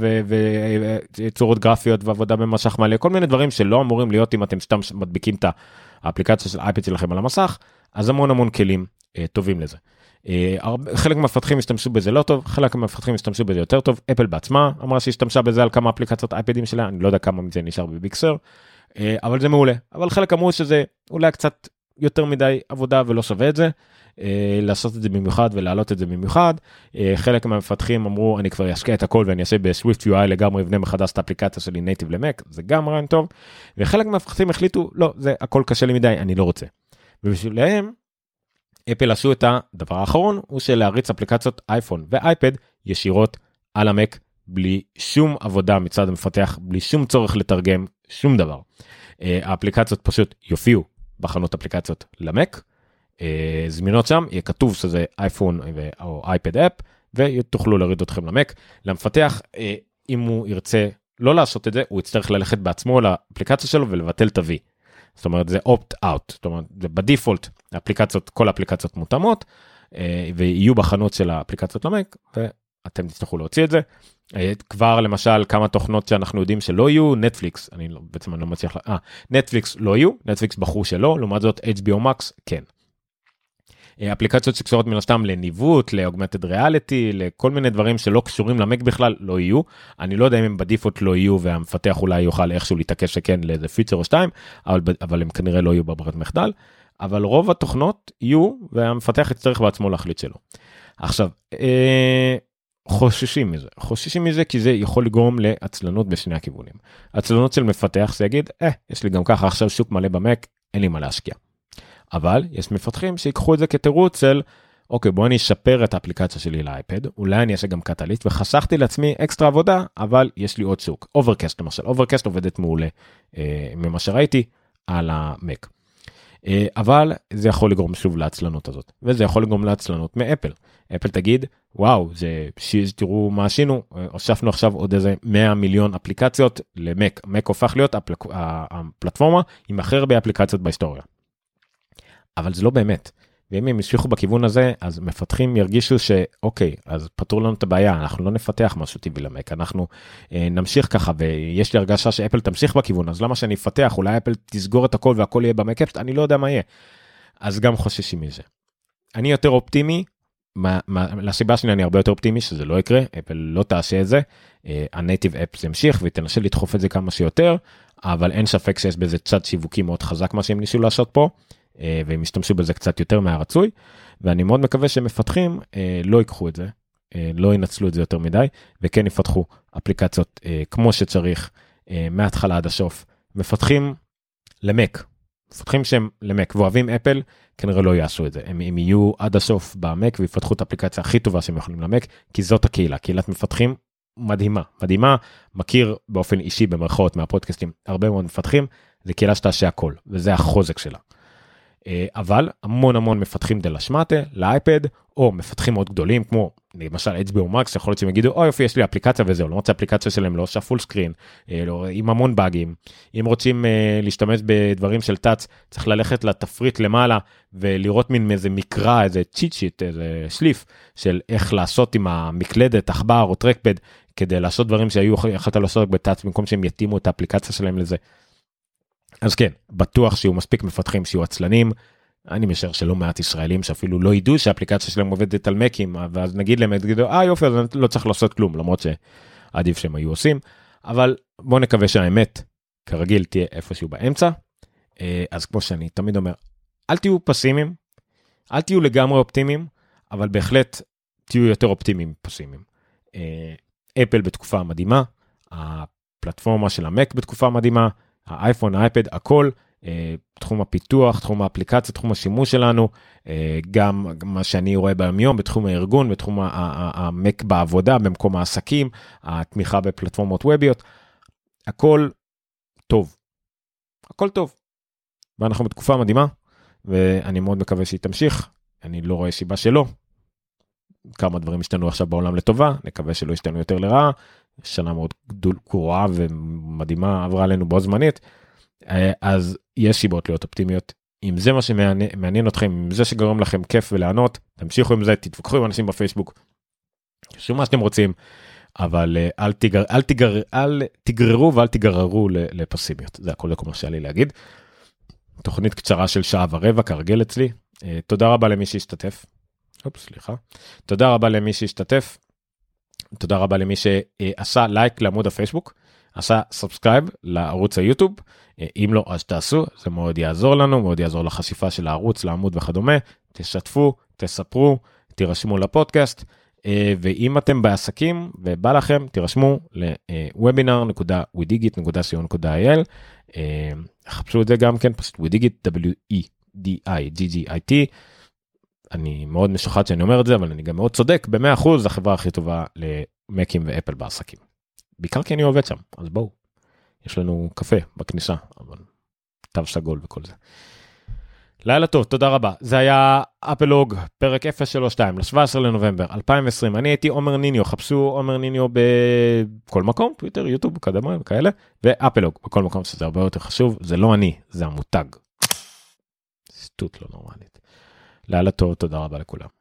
וצורות גרפיות ועבודה במשך מלא כל מיני דברים שלא אמורים להיות אם אתם סתם מדביקים את האפליקציה של אייפד שלכם על המסך אז המון המון כלים uh, טובים לזה. Uh, חלק מהמפתחים השתמשו בזה לא טוב חלק מהמפתחים השתמשו בזה יותר טוב אפל בעצמה אמרה שהשתמשה בזה על כמה אפליקציות אייפדים שלה אני לא יודע כמה מזה נשאר בביקסר אבל זה מעולה אבל חלק אמרו שזה אולי קצת יותר מדי עבודה ולא שווה את זה. אה, לעשות את זה במיוחד ולהעלות את זה במיוחד. אה, חלק מהמפתחים אמרו אני כבר אשקיע את הכל ואני אעשה בסוויפט UI לגמרי אבנה מחדש את האפליקציה שלי נייטיב למק זה גם רעיון טוב. וחלק מהמפתחים החליטו לא זה הכל קשה לי מדי אני לא רוצה. ובשבילם אפל עשו את הדבר האחרון הוא שלהריץ אפליקציות אייפון ואייפד ישירות על המק בלי שום עבודה מצד המפתח בלי שום צורך לתרגם שום דבר. אה, האפליקציות פשוט יופיעו בחנות אפליקציות למק. אה, זמינות שם יהיה כתוב שזה אייפון או אייפד אפ ותוכלו להוריד אתכם למק למפתח אה, אם הוא ירצה לא לעשות את זה הוא יצטרך ללכת בעצמו לאפליקציה שלו ולבטל את ה-V. זאת אומרת זה opt out זאת אומרת זה בדיפולט אפליקציות כל האפליקציות מותאמות ויהיו בחנות של האפליקציות למק ואתם תצטרכו להוציא את זה. כבר למשל כמה תוכנות שאנחנו יודעים שלא יהיו נטפליקס אני לא, בעצם אני לא מצליח אה נטפליקס לא יהיו נטפליקס בחרו שלא לעומת זאת HBO Max כן. אפליקציות שקשורות מן הסתם לניווט לאוגמנטד ריאליטי לכל מיני דברים שלא קשורים למק בכלל לא יהיו אני לא יודע אם הם בדיפולט לא יהיו והמפתח אולי יוכל איכשהו להתעקש שכן לאיזה פיצר או שתיים אבל, אבל הם כנראה לא יהיו בברירת מחדל אבל רוב התוכנות יהיו והמפתח יצטרך בעצמו להחליט שלא. עכשיו אה, חוששים מזה. חוששים מזה כי זה יכול לגרום לעצלנות בשני הכיוונים. עצלנות של מפתח זה יגיד אה יש לי גם ככה עכשיו שוק מלא במק אין לי מה להשקיע. אבל יש מפתחים שיקחו את זה כתירוץ של אוקיי בוא אני אשפר את האפליקציה שלי לאייפד אולי אני אעשה גם Catalyst. וחסכתי לעצמי אקסטרה עבודה אבל יש לי עוד שוק. Overcast למשל. Overcast עובדת מעולה אה, ממה שראיתי על המק. אה, אבל זה יכול לגרום שוב לעצלנות הזאת וזה יכול לגרום לעצלנות מאפל. אפל תגיד וואו זה שיז תראו מה עשינו הוספנו עכשיו עוד איזה 100 מיליון אפליקציות למק מק הופך להיות הפלק, הפלטפורמה עם הכי הרבה אפליקציות בהיסטוריה. אבל זה לא באמת. ואם הם ימשיכו בכיוון הזה אז מפתחים ירגישו שאוקיי אז פתרו לנו את הבעיה אנחנו לא נפתח משהו טבעי למק אנחנו אה, נמשיך ככה ויש לי הרגשה שאפל תמשיך בכיוון אז למה שאני אפתח אולי אפל תסגור את הכל והכל יהיה במק אני לא יודע מה יהיה. אז גם חוששים מזה. אני יותר אופטימי מה, מה, לסיבה שלי אני הרבה יותר אופטימי שזה לא יקרה אפל לא תעשה את זה הנייטיב אפ זה ימשיך ותנסה לדחוף את זה כמה שיותר אבל אין ספק שיש בזה צד שיווקי מאוד חזק מה שהם ניסו לעשות פה אה, והם ישתמשו בזה קצת יותר מהרצוי ואני מאוד מקווה שמפתחים אה, לא ייקחו את זה אה, לא ינצלו את זה יותר מדי וכן יפתחו אפליקציות כמו שצריך מההתחלה עד הסוף. מפתחים למק מפתחים שהם למק ואוהבים אפל כנראה לא יעשו את זה. הם, הם יהיו עד הסוף במק ויפתחו את האפליקציה הכי טובה שהם יכולים למק כי זאת הקהילה קהילת מפתחים מדהימה. מדהימה מכיר באופן אישי במרכאות מהפודקאסטים הרבה מאוד מפתחים זה קהילה שתעשה הכל וזה החוזק שלה. אה, אבל המון המון מפתחים דלה שמטה לאייפד או מפתחים מאוד גדולים כמו למשל HBO Max יכול להיות שהם יגידו אוי יופי יש לי אפליקציה וזהו לא רוצה אפליקציה שלהם לא עושה פול סקרין אה, לא, עם המון באגים אם רוצים uh, להשתמש בדברים של טאץ צריך ללכת לתפריט למעלה ולראות מין איזה מקרא איזה צ'יט שיט איזה שליף של איך לעשות עם המקלדת עכבר או טרקפד כדי לעשות דברים שהיו יכולת לעשות בטאץ במקום שהם יתאימו את האפליקציה שלהם לזה. אז כן בטוח שיהיו מספיק מפתחים שיהיו עצלנים. אני משער שלא מעט ישראלים שאפילו לא ידעו שהאפליקציה שלהם עובדת על מקים ואז נגיד להם תגידו אה יופי אז לא צריך לעשות כלום למרות שעדיף שהם היו עושים אבל בוא נקווה שהאמת כרגיל תהיה איפשהו באמצע אה, אז כמו שאני תמיד אומר אל תהיו פסימיים אל תהיו לגמרי אופטימיים אבל בהחלט תהיו יותר אופטימיים פסימיים. אה, אפל בתקופה מדהימה הפלטפורמה של המק בתקופה מדהימה האייפון, האייפד, הכל, אה, תחום הפיתוח, תחום האפליקציה, תחום השימוש שלנו, אה, גם מה שאני רואה ביום יום בתחום הארגון, בתחום המק בעבודה, במקום העסקים, התמיכה בפלטפורמות ווביות, הכל טוב. הכל טוב. ואנחנו בתקופה מדהימה, ואני מאוד מקווה שהיא תמשיך, אני לא רואה סיבה שלא. כמה דברים השתנו עכשיו בעולם לטובה, נקווה שלא ישתנו יותר לרעה, שנה מאוד גרועה ומדהימה עברה עלינו בו זמנית אה, אז יש סיבות להיות אופטימיות אם זה מה שמעניין אתכם אם זה שגורם לכם כיף ולענות תמשיכו עם זה תתווכחו עם אנשים בפייסבוק. שום מה שאתם רוצים אבל אה, אל, תיגר, אל, תיגר, אל תגררו ואל תיגררו לפסימיות זה הכל מה שהיה לי להגיד. תוכנית קצרה של שעה ורבע כרגיל אצלי אה, תודה רבה למי שהשתתף. אופ, סליחה. תודה רבה למי שהשתתף. תודה רבה למי שעשה לייק לעמוד הפייסבוק, עשה subscribe לערוץ היוטיוב, אם לא אז תעשו, זה מאוד יעזור לנו, מאוד יעזור לחשיפה של הערוץ, לעמוד וכדומה, תשתפו, תספרו, תירשמו לפודקאסט, ואם אתם בעסקים ובא לכם, תירשמו ל-webinar.wedigit.co.il, חפשו את זה גם כן, פשוט wedigit, w-e-d-i-g-g-i-t. אני מאוד משוחד שאני אומר את זה אבל אני גם מאוד צודק במאה אחוז החברה הכי טובה למקים ואפל בעסקים. בעיקר כי אני עובד שם אז בואו. יש לנו קפה בכניסה אבל תו סגול וכל זה. לילה טוב תודה רבה זה היה אפלוג פרק 032 ל-17 לנובמבר 2020 אני הייתי עומר ניניו חפשו עומר ניניו בכל מקום טוויטר יוטיוב קדמה וכאלה ואפלוג בכל מקום שזה הרבה יותר חשוב זה לא אני זה המותג. שטות לא נורמלית. טוב תודה רבה לכולם.